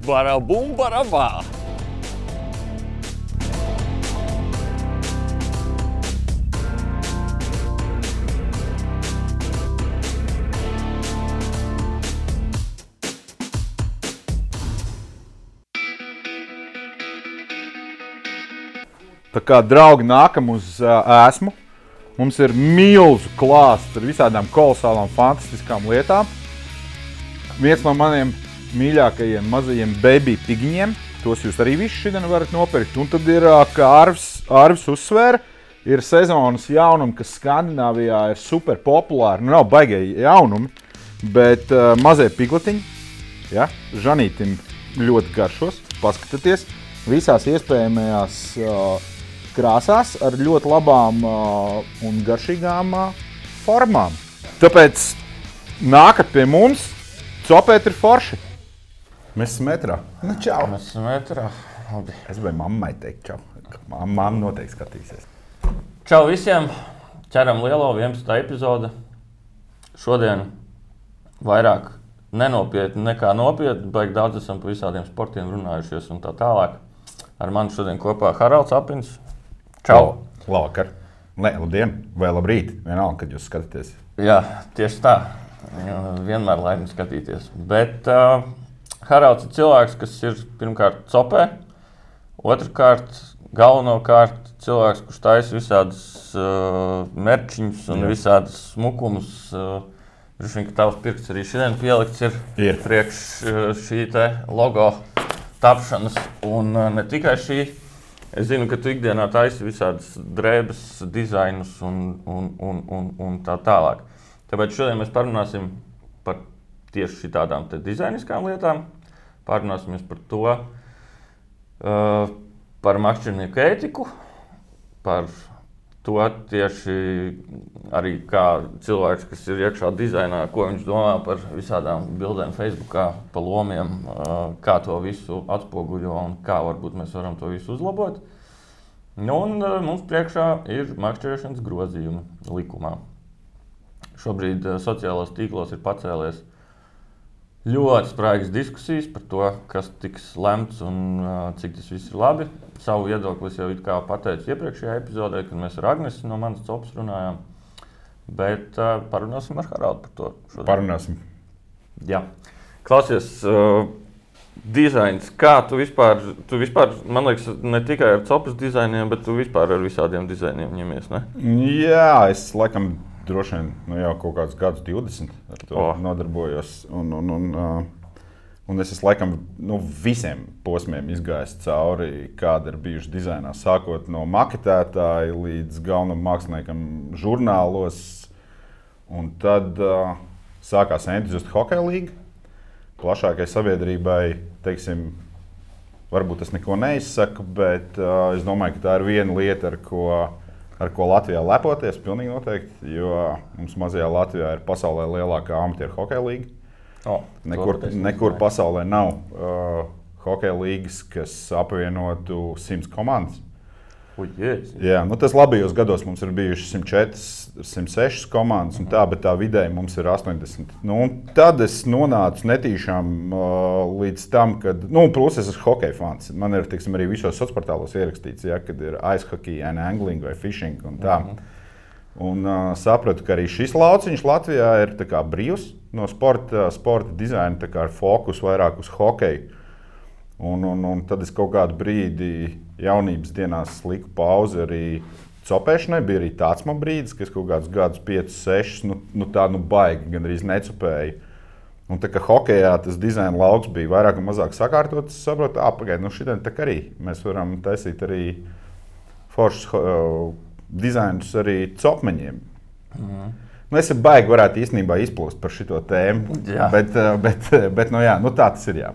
Barabā! Tā kā draugi nākam uz uh, esmu, mums ir milzu klāsts ar visādām kolosālām, fantastiskām lietām. Viens no maniem mīļākajiem mazajiem baby pigiņiem, tos jūs arī visi šodien varat nopirkt. Un tad ir, kā Arvis, Arvis uzsvēra, ir sezonas jaunumi, kas Skandināvijā ir super populāri. Nu, nav baigēji jaunumi, bet uh, mazie piglatiņi, ja, Žanītim ļoti garšos, paskatieties visās iespējamajās uh, krāsās ar ļoti labām uh, un garšīgām uh, formām. Tāpēc nākat pie mums, copēt ir forši. Mēs esam metrā. Nu, čau. Mēs esam metrā. Labi. Es gribēju mammai teikt, čau. Mamma noteikti skatīsies. Čau visiem! Ķeram lielo 11. epizodi. Šodien vairāk nenopietni nekā nopietni. Baigi daudz esam par visādiem sportiem runājušies un tā tālāk. Ar mani šodien kopā Haralds Apins. Čau! Labvakar. Nē, labdien vai labrīt. Vienalga, kad jūs skatāties. Jā, tieši tā. Vienmēr laimīgi skatīties. Bet uh, Haralds ir cilvēks, kas ir pirmkārt copē, otrkārt, galvenokārt cilvēks, kurš taisa visādas uh, merčiņus un Jā. Visādas smukumus. Uh, Droši vien, ka tavs pirksts arī šodien pielikts ir, Ir. priekš uh, šī logo tapšanas. Un uh, ne tikai šī. Es zinu, ka tu ikdienā taisi visādas drēbes, dizainus un, un, un, un, un tā tālāk. Tāpēc šodien mēs parunāsim par tieši tādām dizainiskām lietām. Parunāsim par to, uh, par makšķernieku ētiku, par to tieši arī kā cilvēks, kas ir iekšā dizainā, ko viņš domā par visādām bildēm, Facebook, pa lomiem, kā to visu atspoguļo un kā varbūt mēs varam to visu uzlabot. Nu, un mums priekšā ir makšķerēšanas grozījumi likumā. Šobrīd sociālajos tīklos ir pacēlies ļoti spraigas diskusijas par to, kas tiks lemts un uh, cik tas viss ir labi. Savu viedokli jau pateicu iepriekšējā epizodē, kad mēs ar Agnēsu no manas copas runājām. Bet uh, parunāsim ar Haraldu par to. šodien. Parunāsim. Jā, klausies. Uh, Dizains, kā tu vispār, tu vispār, man liekas, ne tikai ar copas dizainiem, bet tu vispār ar visādiem dizainiem ņemies. Ne? Jā, es laikam droši vien nu, jau kaut kādus gadus, 20 ar to oh. nodarbojos. Un, un, un, uh, un es esmu laikam nu, visiem posmiem izgājis cauri, kāda ir bijuši dizainā. Sākot no maketētāja līdz galvenam māksliniekam, žurnālos. Un tad uh, sākās entuziastu hokeja līnija. Plašākai sabiedrībai, teiksim, varbūt tas neko neizsaka, bet uh, es domāju, ka tā ir viena lieta, ar ko, ar ko Latvijā lepoties. Pilnīgi noteikti, jo mums mazajā Latvijā ir pasaulē lielākā amatieru hokeja līnija. Oh, Nekur, nekur pasaulē nav uh, hokeja līnijas, kas apvienotu simts komandas. Ujies. Jā, nu tas labajos gados mums ir bijuši 104, 106 komandas, un tā, bet tā vidēji mums ir 80. Nu, tad es nonācu netīšām uh, līdz tam, kad, nu, plus es esmu hockey fans. Man ir tiksim, arī visos sociālos portālos ierakstīts, ja, kad ir ice hockey, and angling vai fishing. Un tā. Un uh, sapratu, ka arī šis lauciņš Latvijā ir kā brīvs no sporta, sporta dizaina, tā kā ar fokusu vairāk uz hokeju. Un, un, un tad es kaut kādu brīdi jaunības dienās liku pauzi arī copēšanai. Bija arī tāds man brīdis, ka es kaut kādus gadus, 5, 6, nu, nu tā nu baigi, gan arī necopēju. Un tā kā hokeja tas dizaina lauks bija vairāk vai mazāk sakārtots, es saprotu, ah, pagaidi, nu šitien tā arī mēs varam taisīt arī foršus uh, dizainus arī copmeņiem. Mhm. Nu, es baigi varētu īstenībā izplūst par šo tēmu, Jā. bet, bet, bet nu, jā, nu, tā tas ir. Jā.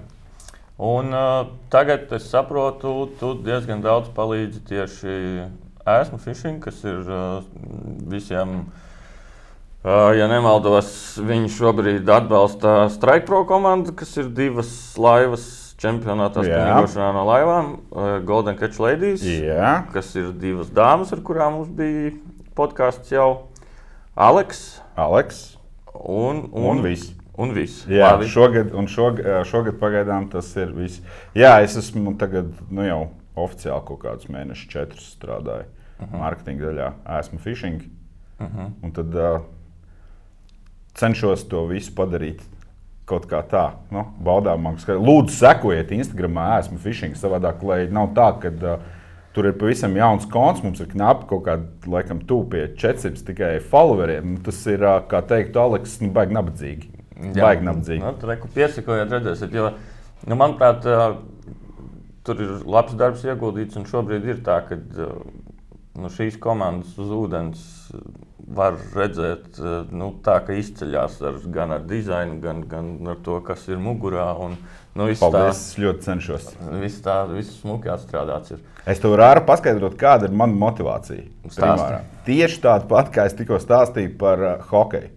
Un uh, tagad es saprotu, tu diezgan daudz palīdzi tieši esmu fishing, kas ir uh, visiem. Uh, ja nemaldos, viņi šobrīd atbalsta Strike Pro komandu, kas ir divas laivas čempionātā Jā. spēļošanā no laivām. Uh, Golden Catch Ladies, Jā. kas ir divas dāmas, ar kurām mums bija podkāsts jau. Aleks Aleks un, un, un viss. Un viss. Jā, Labi. šogad, un šogad, šogad pagaidām tas ir viss. Jā, es esmu tagad nu, jau oficiāli kaut kādus mēnešus, četrus strādāju uh -huh. mārketinga daļā. Esmu fishing. Uh -huh. Un tad uh, cenšos to visu padarīt kaut kā tā, nu, baudāmāk. Lūdzu, sekojiet Instagram, esmu fishing savādāk, lai nav tā, ka uh, tur ir pavisam jauns konts. Mums ir knapi kaut kāda, laikam, pie 400 tikai followeriem. Nu, tas ir, uh, kā teiktu, Aleks, nu, baigi nabadzīgi. Baigi nabadzīgi. Nu, tur reku piesakojiet, redzēsiet, jo, nu, manuprāt, uh, tur ir labs darbs ieguldīts, un šobrīd ir tā, ka uh, nu, šīs komandas uz ūdens var redzēt, uh, nu, tā, ka izceļas ar, gan ar dizainu, gan, gan ar to, kas ir mugurā. Un, nu, Paldies, tā, ļoti cenšos. viss tā, viss smuki atstrādāts. Ir. Es tev varu paskaidrot, kāda ir mana motivācija. Tieši tāda pati, kā es tikko stāstīju par uh, hokeju.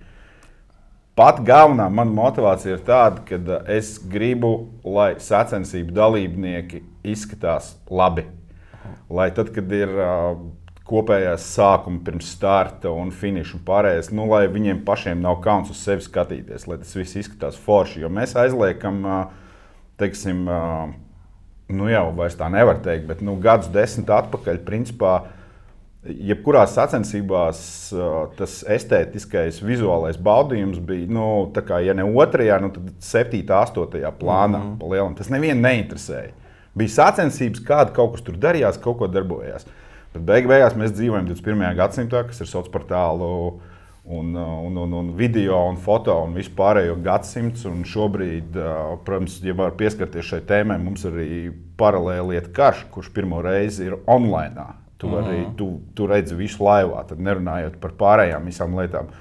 Pat galvenā mana motivācija ir tāda, ka uh, es gribu, lai sacensību dalībnieki izskatās labi. Lai tad, kad ir uh, kopējās sākuma pirms starta un finiša un pārējais, nu, lai viņiem pašiem nav kauns uz sevi skatīties, lai tas viss izskatās forši. Jo mēs aizliekam, uh, teiksim, uh, nu jau tā nevar teikt, bet nu, gadus desmit atpakaļ, principā, jebkurās sacensībās uh, tas estētiskais, vizuālais baudījums bija, nu, tā kā, ja ne otrajā, nu, tad septītā, astotajā plānā. Mm -hmm. Tas nevienu neinteresēja. Bija sacensības, kāda kaut kas tur darījās, kaut ko darbojās. Bet beig beigās mēs dzīvojam 21. gadsimtā, kas ir sociālo portālu un, un, un, un video, un foto un vispārējo gadsimts. Un šobrīd, protams, ja var pieskarties šai tēmai, mums ir arī paralēli iet karš, kurš pirmo reizi ir online. Tu, arī, tu, tu redzi visu laivā, tad nerunājot par pārējām visām lietām.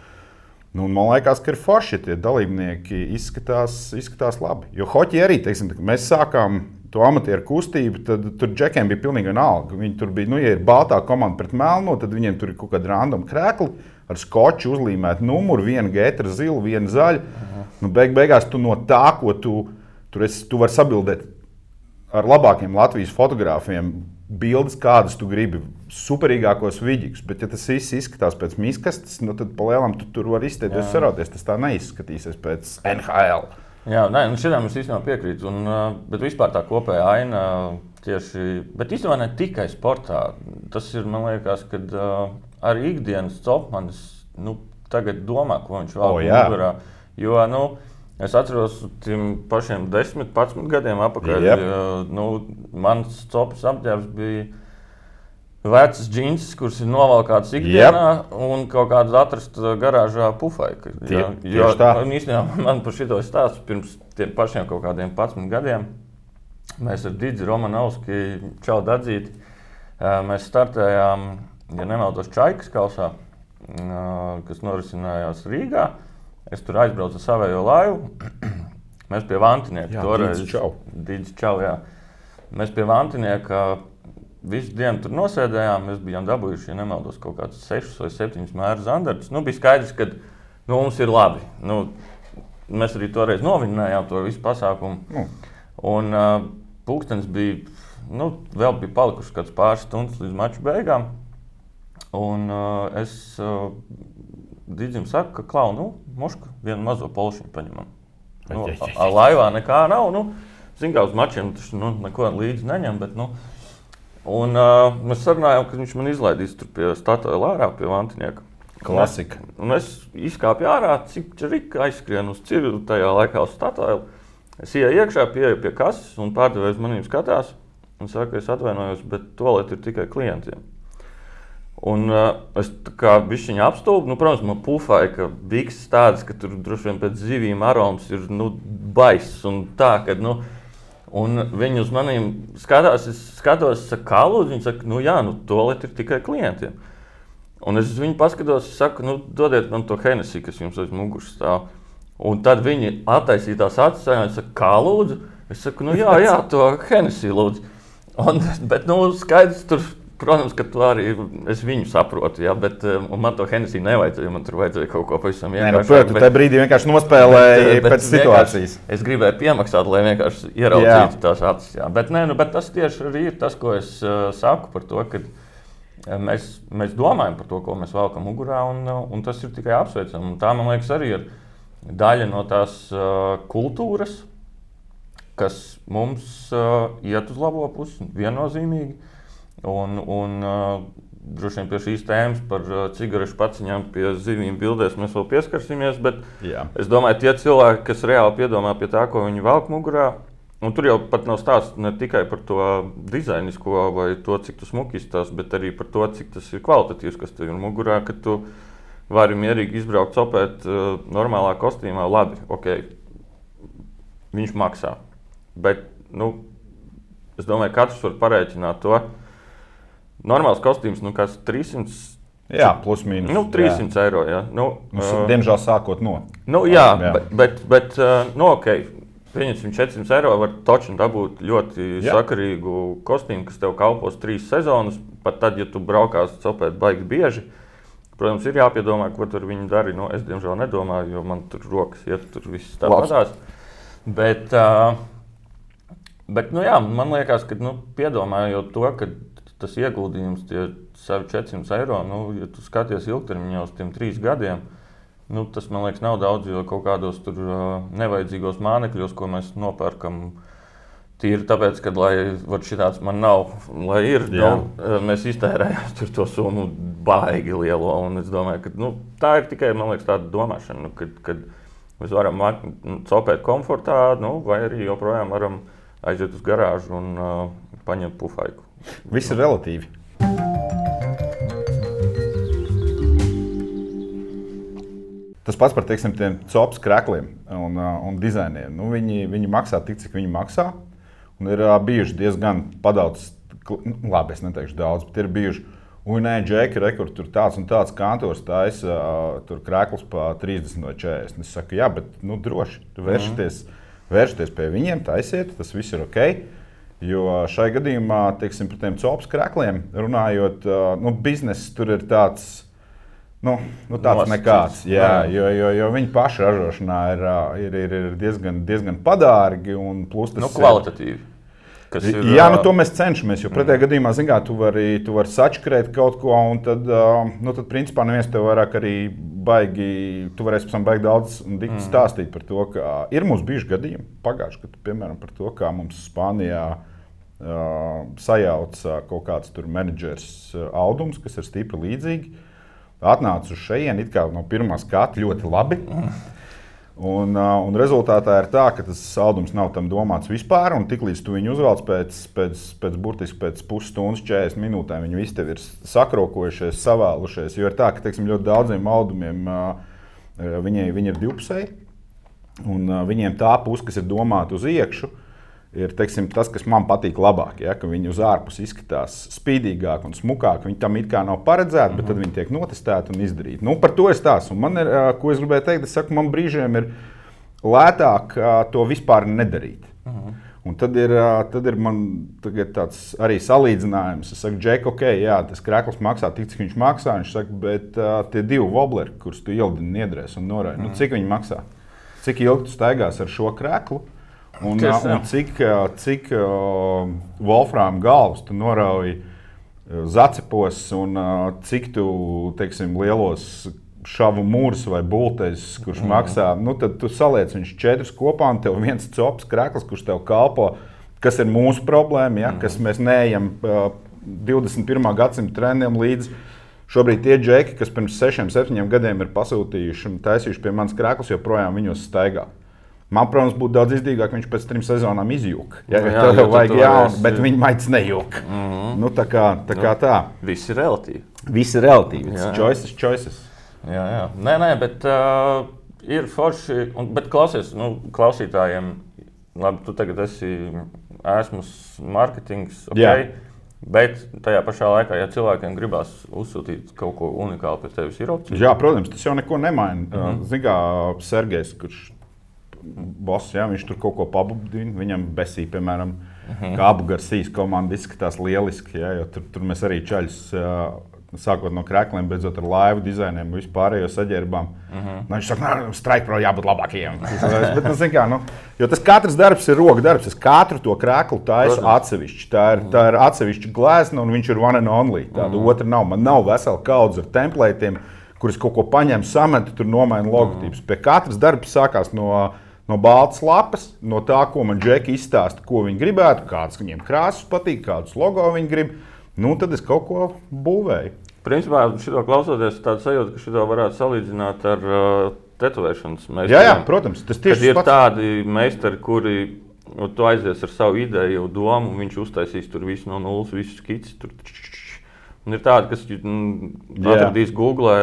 Nu, man liekas, ka ir forši, tie dalībnieki izskatās, izskatās labi. Jo hoķi arī, teiksim, mēs sākām to amatieru kustību, tad tur džekiem bija pilnīgi vienalga. Viņi tur bija, nu, ja ir baltā komanda pret melno, tad viņiem tur ir kaut kāda random krēkla ar skoču uzlīmēt numuru, viena getra zila, viena zaļa. Nu, beig, beigās tu no tā, ko tu tur esi, tu vari sabildēt ar labākiem Latvijas fotogrāfiem. Bildes, kādas tu gribi, superīgākos vidīgus, bet, ja tas viss izskatās pēc miskastes, nu, tad palielam tu tur var izteikties, saroties. Tas tā neizskatīsies pēc NHL. Jā, nē, nu šitām es īstenībā piekrītu. Un, bet vispār tā kopējā aina tieši, bet īstenībā ne tikai sportā. Tas ir, man liekas, kad arī ikdienas copmanis nu, tagad domā, ko viņš vēl O, jā. mugurā. Jo, nu, es atceros tiem pašiem 10, 11 gadiem atpakaļ. Jep. uh, Nu, mans copas apģērbs bija Vecas džinses, kuras ir novalkātas ikdienā, yep. un kaut kādas atrastas garāžā pufaikas. Tie- Jo, tā. īstenībā man par šo stāstu pirms tiem pašiem kaut kādiem 11 gadiem. Mēs ar Digita Romanovski, Čau Dadzīti, ā, mēs startējām, ja nemaldos, Čaikas kausā, ā, kas norisinājās Rīgā. Es tur aizbraucu ar savējo laivu. Mēs pie Vantinieka Jā, toreiz. Digits Čau. Digits Čau, jā. Mēs pie Vantinieka visu dienu tur nosēdējām. Mēs bijām dabūjuši, ja nemaldos, kaut kādus 6 vai 7 mērus zandartus. Nu, bija skaidrs, ka nu, mums ir labi. Nu, mēs arī toreiz noviņojām to visu pasākumu. Nu. Un uh, pūkstens bija, nu, vēl bija palikušas kāds pāris stundas līdz maču beigām. Un uh, es uh, Digim saku, ka klau, nu, mušku, vienu mazo polšiņu paņemam. Nu, a- a laivā nekā nav. Nu, Zinu, kā uz mačiem tas nu, neko līdzi neņem. Bet, nu, un, uh, mēs sarunājām, ka viņš man izlaidīs tur pie statuja ārā, pie Vantinieka. Klasika. Un es izkāpu ārā, cik čirika aizskrien uz cirvi tajā laikā uz statuju. Es ienāku iekšā, pieeju pie kases un pārdevējs manī skatās. Un saka, es atvainojos, bet toalete ir tikai klientiem. Un uh, es tā kā bišķiņā apstulbu, nu, protams, man pufāja, ka bikses tādas, ka tur droši vien pēc zivīm aroms ir nu, baiss un tā, ka, nu, un viņi uz maniem skatās, es skatos, saku, kā lūdzu, viņi saka, nu jā, nu, toalete ir tikai klientiem. Un es uz viņu paskatos, saku, nu, dodiet man to Hennessy, kas jums aiz muguras stāv. Un tad viņi attaisīja tās acis, un saka, kā lūdzu? Es saku, nu jā, jā to Hennessy lūdzu. Un, bet, nu, skaidrs, tur, protams, ka tu arī es viņu saprotu, jā, bet un man to Hennessy nevajadzēja, man tur vajadzēja kaut ko pavisam Nē, nu, protams, bet- tajā brīdī vienkārši nospēlēja Bet, bet pēc situācijas. Es gribēju piemaksāt, lai vienkārši ieraudzītu tās acis. Jā. Bet, nē, nu, bet tas tieši arī ir tas, ko es uh, saku par to, ka uh, mēs, mēs domājam par to, ko mēs velkam mugurā, un, un tas ir tikai apsveicami. Un Tā, man liekas, arī ir daļa no tās uh, kultūras, kas mums uh, iet uz labo pusi, viennozīmīgi. Un, un uh, droši vien pie šīs tēmas par uh, cigarešu paciņām, pie zivīm bildēs mēs vēl pieskarsimies. Bet Jā. es domāju, tie cilvēki, kas reāli piedomā pie tā, ko viņi velk mugurā, Un tur jau pat nav stāsts ne tikai par to dizainisko vai to, cik tas smuki izstāsta, bet arī par to, cik tas ir kvalitatīvs, kas tev ir mugurā. Ka tu vari mierīgi izbraukt, copēt uh, normālā kostīmā. Labi, ok, viņš maksā. Bet nu, es domāju, ka katrs var parēķināt to. Normāls kostīms, nu, kas 300. Jā, plus mīnus. Nu, 300 jā. eiro. Jā. Nu, nu, uh, diemžēl sākot no. Nu, jā, jā, bet, bet, bet uh, nu, ok Pieņemsim, 400 eiro var taču dabūt ļoti Jā. sakarīgu kostīmu, kas tev kalpos trīs sezonas. Pat tad, ja tu braukās copēt baigi bieži, protams, ir jāpiedomā, ko tur viņi dara. Nu, es, diemžēl, nedomāju, jo man tur rokas iet, tur viss tā padās. Bet, uh, bet nu, jā, man liekas, ka nu, piedomājot to, ka tas ieguldījums, tie savi 400 eiro, nu, ja tu skaties ilgtermiņā uz tiem trīs gadiem, Nu, tas man liekas, nav daudz, jo kaut kādos tur uh, nevajadzīgos mānekļos, ko mēs nopērkam, tīri tāpēc, ka, lai šāds man nav, lai ir, Jā. nu, mēs iztērējam to summu baigi lielo. Es domāju, ka nu, tā ir tikai liekas, tāda domāšana, nu, kad, kad mēs varam nu, copēt komfortā, nu, vai arī joprojām varam aiziet uz garāžu un uh, paņemt pufaiku. Viss ir relatīvi. Tas pats par teiksim, tiem cops krēkliem un, un dizainiem. Nu, viņi, viņi maksā tik, cik viņi maksā. Un ir bijuši diezgan padaudz, nu, labi, es neteikšu daudz, bet ir bijuši. Un nē, džeki, rekur, tur tāds un tāds kantors taisa uh, tur krēklus pa 30 vai 40. Es saku, jā, bet nu, droši, vēršaties, mm. vēršaties pie viņiem, taisiet, tas viss ir ok. Jo šai gadījumā, teiksim, par tiem cops krēkliem runājot, nu, bizness tur ir tāds Nu, nu tāds Nosacīts. nekāds. Jā, jo, jo, jo viņa paša ražošanā ir, ir, ir, ir diezgan, diezgan padārgi un plus tas nu, kvalitatīvi. Ir, jā, nu, to mēs cenšamies. Jo pretējā mm. gadījumā, zinām, tu vari, tu vari sačkrēt kaut ko, un tad, nu, tad principā, neviens tev vairāk arī baigi, tu varēsi pēc tam baigi daudz mm. stāstīt par to, ka ir mums bijuši gadījumi pagājuši gadu, piemēram, par to, kā mums Spānijā uh, sajauca kaut kāds tur menedžers audums, kas ir stipri līdzīgi atnāca uz šejienu no pirmā skata ļoti labi. Un, un rezultātā ir tā, ka tas saldums nav tam domāts vispār. Tiklīdz tu viņu uzvelc pēc, pēc, pēc burtiski pēc pusstundas, 40 minūtēm, viņi visi tev ir sakrokojušies, savālušies. Jo ir tā, ka teiksim, ļoti daudziem audumiem viņi, viņi ir divpusēji. Un viņiem tā puse, kas ir domāta uz iekšā, ir teiksim, tas, kas man patīk labāk. Ja, viņi uz ārpusi izskatās spīdīgāk un smukāk. Viņi tam it kā nav paredzēti, bet mm -hmm. tad viņi tiek notestēti un izdarīti. Nu, par to es stāstu. Man ir, ko es gribēju teikt, es saku, man brīžiem ir lētāk to vispār nedarīt. Mm -hmm. Un tad ir, tad ir man tāds arī salīdzinājums. Es saku, Džek, ok, jā, tas krēsls maksā tik, cik viņš maksā. Viņš saka, bet uh, tie divi wobleri, kurus tu ieldi niedrēs un noraidi, mm -hmm. nu, cik viņi maksā? Cik ilgi tu staigās ar šo krēslu? Un, Ties, un cik, cik uh, Wolfrāma galvas tu norauji zacipos, un uh, cik tu teiksim, lielos šāvu mūrus vai bulteņus, kurš mm. maksā, nu, tad tu saliec viņus četrus kopā, un tev viens cops, krāklis, kurš tev kalpo, kas ir mūsu problēma, ja, mm. kas mēs neejam uh, 21. gadsimta trendiem līdzi. Šobrīd tie džeki, kas pirms sešiem, septiņiem gadiem ir pasūtījuši un taisījuši pie manas krāklis, joprojām viņos staigā. Man, protams, būtu daudz izdevīgāk, viņš pēc trim sezonām izjūka. Ja, jā, jā, tev vajag jaunu, bet viņa maigs nejūka. Mm -hmm. nu, tā kā tā. Kā nu, tā. Viss ir relatīvi. Viss ir relatīvi. Jā, jā. Choices, choices. Jā, jā. Nē, nē, bet uh, ir forši. Un, bet klausies, nu, klausītājiem, labi, tu tagad esi esmu marketings. Okay, jā. Bet tajā pašā laikā, ja cilvēkiem gribās uzsūtīt kaut ko unikālu pie tevis, ir opcija. Jā, protams, tas jau neko nemaina. Mm -hmm. Zinām, Sergejs, kurš boss, ja viņš tur kaut ko pabudina, viņam besī, piemēram, uh mhm. -huh. kā Garcijas komanda izskatās lieliski. Ja, tur, tur mēs arī ceļus. Sākot no krākliem, beidzot ar laivu dizainiem, vispārējo saģērbām. Uh -huh. nu, viņš saka, ka strāikprā jābūt labākajiem. Bet, nu, kā, nu, jo tas katrs darbs ir roka darbs. Es katru to krāklu taisu atsevišķi. Tā ir, tā ir atsevišķa glezna, un viņš ir one and only. Tāda uh -huh. otra nav. Man nav vesela kaudze ar templētiem kuras kaut ko paņem, samet, tur nomaina logotipus. Pie katras darbs sākās no, no baltas lapas, no tā, ko man džeki izstāsta, ko viņi gribētu, kādas viņiem krāsas patīk, kādus logo viņi grib. Nu, tad es kaut ko būvēju. Principā, šito klausoties, tāds sajūta, ka šito varētu salīdzināt ar uh, tetovēšanas meistariem. Jā, jā, protams, tas tieši ir pats. tādi meistari, kuri nu, tu aizies ar savu ideju, domu, un viņš uztaisīs tur visu no nulles, visu skici. Tur, un ir tādi, kas Jā. atradīs Google.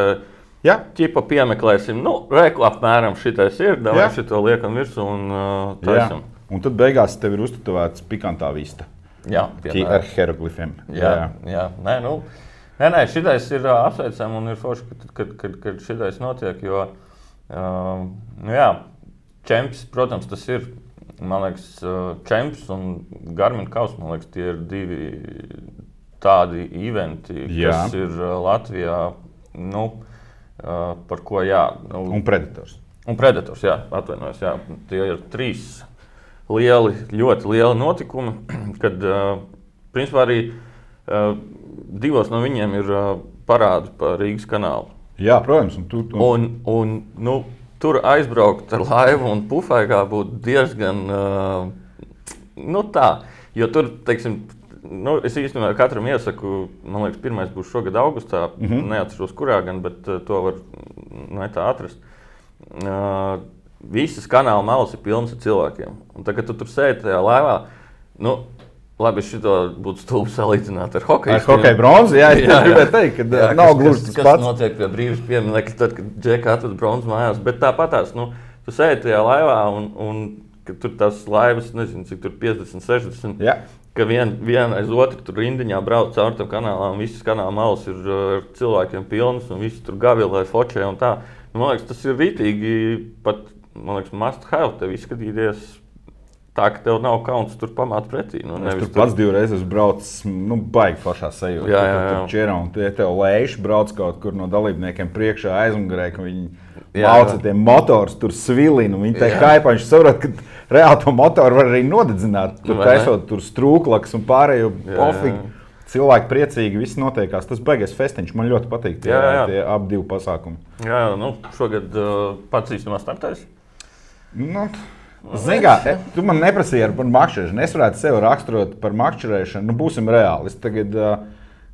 Jā, Čipa piemeklēsim, nu, reku apmēram šitais ir, Jā. davai šito liekam virsū un uh, jā. taisam. Un tad beigās tev ir uztatovēts pikantā vista Jā, piemēram. ar hieroglifiem. Jā, jā. Nē, nu, nē, nē šitais ir ā, apsveicami un ir forši, kad, kad, kad, kad šitais notiek. Jo, uh, nu, jā, čempions, protams, tas ir. Man liekas, čempions un Garmin Kaus, man liekas, tie ir divi tādi eventi, Jā. kas ir ā, Latvijā, nu, par ko jā. Nu, Un predators. Un Predators, jā, atvainojos. Jā. Tie ir trīs lieli, ļoti lieli notikumi, kad uh, principā arī uh, divos no viņiem ir uh, parādi par Rīgas kanālu. Jā, protams. Un tu, un, Un, un, nu, tur aizbraukt ar laivu un pufaigā būtu diezgan uh, nu, tā. Jo tur, teiksim, nu, es īstenībā katram iesaku, man liekas, pirmais būs šogad augustā. Mm -hmm. Neatceros, kurā gan, bet uh, to var tā atrast. Uh, visas kanāla malas ir pilnas ar cilvēkiem. Un tagad, kad tu tur sēdi tajā laivā, nu, labi, šito būtu stulbi salīdzināt ar hokeju. ar hokeja bronzu, jā, jā, jā. gribēju teikt, ka jā, nav kas, gluži tas pats. notiek pie brīvības pieminiekta, tad, kad Džeka atveda bronzas mājās. Bet tāpat tās, nu, tu sēdi tajā laivā un, un tur tās laivas, nezinu, cik tur 50, 60. Jā. Ka viena vien aiz otru tur rindiņā brauc caur tam kanālām, un visas kanāla malas ir uh, ar cilvēkiem pilnas, un visi tur gavilē, fočē un tā. Nu, Man liekas, tas ir rītīgi, pat, man liekas, must have tev izskatīties tā, ka tev nav kauns tur pamāt pretī. Nu, Es tur pats divreiz esmu braucis, nu, baigi foršā sajūta. Jā, jā, jā. Tur čērā un tie tev lēši brauc kaut kur no dalībniekiem priekšā aizmugurē, ka viņi jā. tie motors, tur svilina, viņi kaipā, viņš saprot, ka reāli to motoru var arī nodedzināt. Tur Vai ne? taisot tur strūklaks un pārējo pofīgi. Cilvēki priecīgi, viss notiekās. Tas beigas festiņš. Man ļoti patīk tie, Jā, jā, tie ap divi pasākumi. Jā, jā, nu, šogad uh, pats īstenībā startēs. Nu, Zini, kā, e, tu man neprasīji ar- par makšķerēšanu. Es varētu sevi raksturot par makšķerēšanu. Nu, būsim reāli. Es, tagad, uh,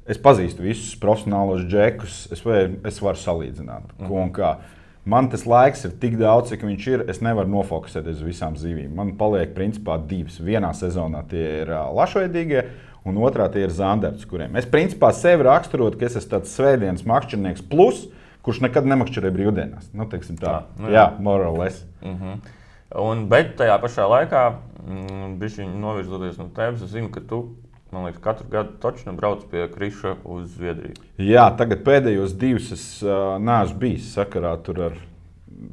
es pazīstu visus profesionālos džekus. Es, vai, es varu salīdzināt, ko un kā. Man tas laiks ir tik daudz, cik viņš ir. Es nevaru nofokusēties uz visām zivīm. Man paliek principā divas. Vienā sezonā tie ir lašveidīgie. Un otrā tie ir zandarts, kuriem es principā sevi raksturotu, ka es esmu tāds svētdienas makšķernieks, plus, kurš nekad nemakšķerē brīvdienās. Nu, teiksim tā, Tā, nu jā, morāles. Un, bet tajā pašā laikā, mm, bišķiņ novirzoties no tevis, es zinu, ka tu, man liekas, katru gadu točnu brauc pie Kriša uz Zviedriju. Jā, tagad pēdējos divus es uh, neesmu bijis sakarā tur ar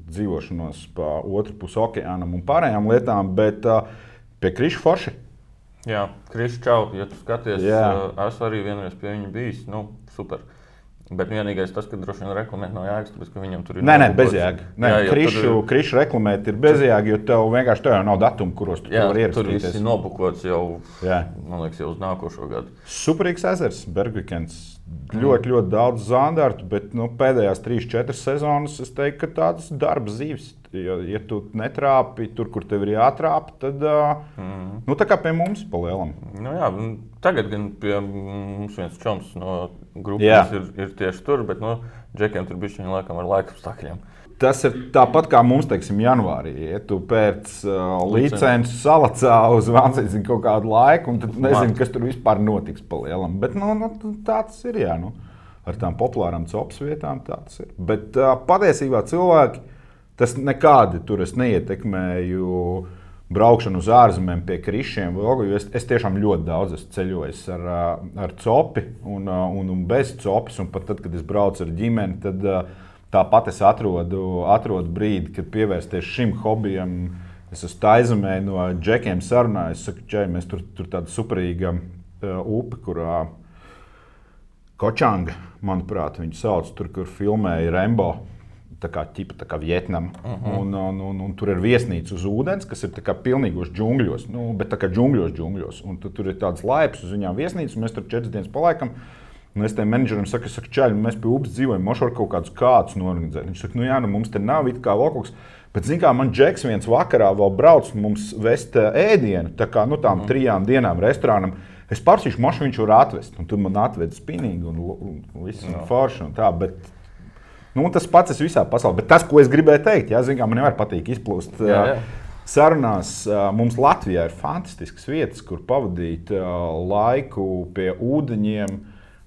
dzīvošanos pa otru pusi okeānam un pārējām lietām, bet uh, pie Kriša Forša. Jā, Kriša, čau, ja tu skaties, Jā. uh, esmu arī vienreiz pie viņa bijis. Nu, super. Bet vienīgais tas, ka droši vien reklamēt no jēgas, tāpēc, ka viņam tur ir. Nē, nē, bezjēga. Nē, Jā, Krišu, tur- krišu reklamēt ir bezjēga, jo tev vienkārši tev jau nav datumu, kuros tu Jā, vari tur viss ierakstīties. ir nobukots jau, Jā. man liekas, jau uz nākošo gadu. Superīgs ezers, Bergvikens. Ļoti, ļoti daudz zandartu, bet nu, pēdējās 3-4 sezonas es teiktu, ka tādas darba zīves. Ja, ja tu netrāpi tur, kur tev ir jātrāp, tad mm. nu, tā kā pie mums pa lielam. Nu, jā, tagad gan pie mums viens čoms no grupas ir, ir tieši tur, bet nu, džekiem tur bija viņa laikam ar laika apstākļiem. Tas ir tāpat kā mums, teiksim, janvārī. Ja tu pēc uh, licences salacā uz Vansīnu kaut kādu laiku, un tad nezini, kas tur vispār notiks pa lielam. Bet nu, nu, tā tas ir. Jā, nu. Ar tām populārām copas vietām tā tas ir. Bet uh, patiesībā cilvēki tas nekādi tur neietekmēju. Braukšanu uz ārzemēm pie krišiem, es, es tiešām ļoti daudz ceļojis ar, ā, ar copi un, ā, un, un bez copes. Un pat tad, kad es braucu ar ģimeni, tad ā, tāpat es atrodu, atrodu brīdi, kad pievērsties šim hobijam. Es esmu taizemē no džekiem sarunājis. Es saku, čai, mēs tur, tur tāda superīga uh, upe, kurā Kočanga, manuprāt, viņu sauc tur, kur filmēja Rembo. Tā kā ķipa, tā kā Vietnama. Uh -huh. un, un, un, un tur ir viesnīca uz ūdens, kas ir pilnīgos džungļos. Nu, bet tā kā džungļos, džungļos. Un tu, tur ir tāds laips uz viņām viesnīcas, un mēs tur četras dienas palaikam. Un es tam menedžerim saku, saku čaļi, mēs pie upes dzīvojam, var kaut kādus kādus norganizēt. Viņš saka, nu jā, nu mums te nav it kā vēl kaut kas. Bet, zināmā mērā, man Džeks viens vakarā vēl brauc mums vest eh, ēdienu, tā kā nu, tām mm. trijām dienām restorānam. Es pārsīšu mašīnu, viņš var atvest. Un tur man atveda spinīgi un, un, un viss ir forši. Un tā, bet, nu, tas pats ir visā pasaulē. Bet tas, ko es gribēju teikt, jā, zināmā, man nevar patīk izplūst. Jā, jā. Sarunās mums Latvijā ir fantastiskas vietas, kur pavadīt laiku pie ūdeņiem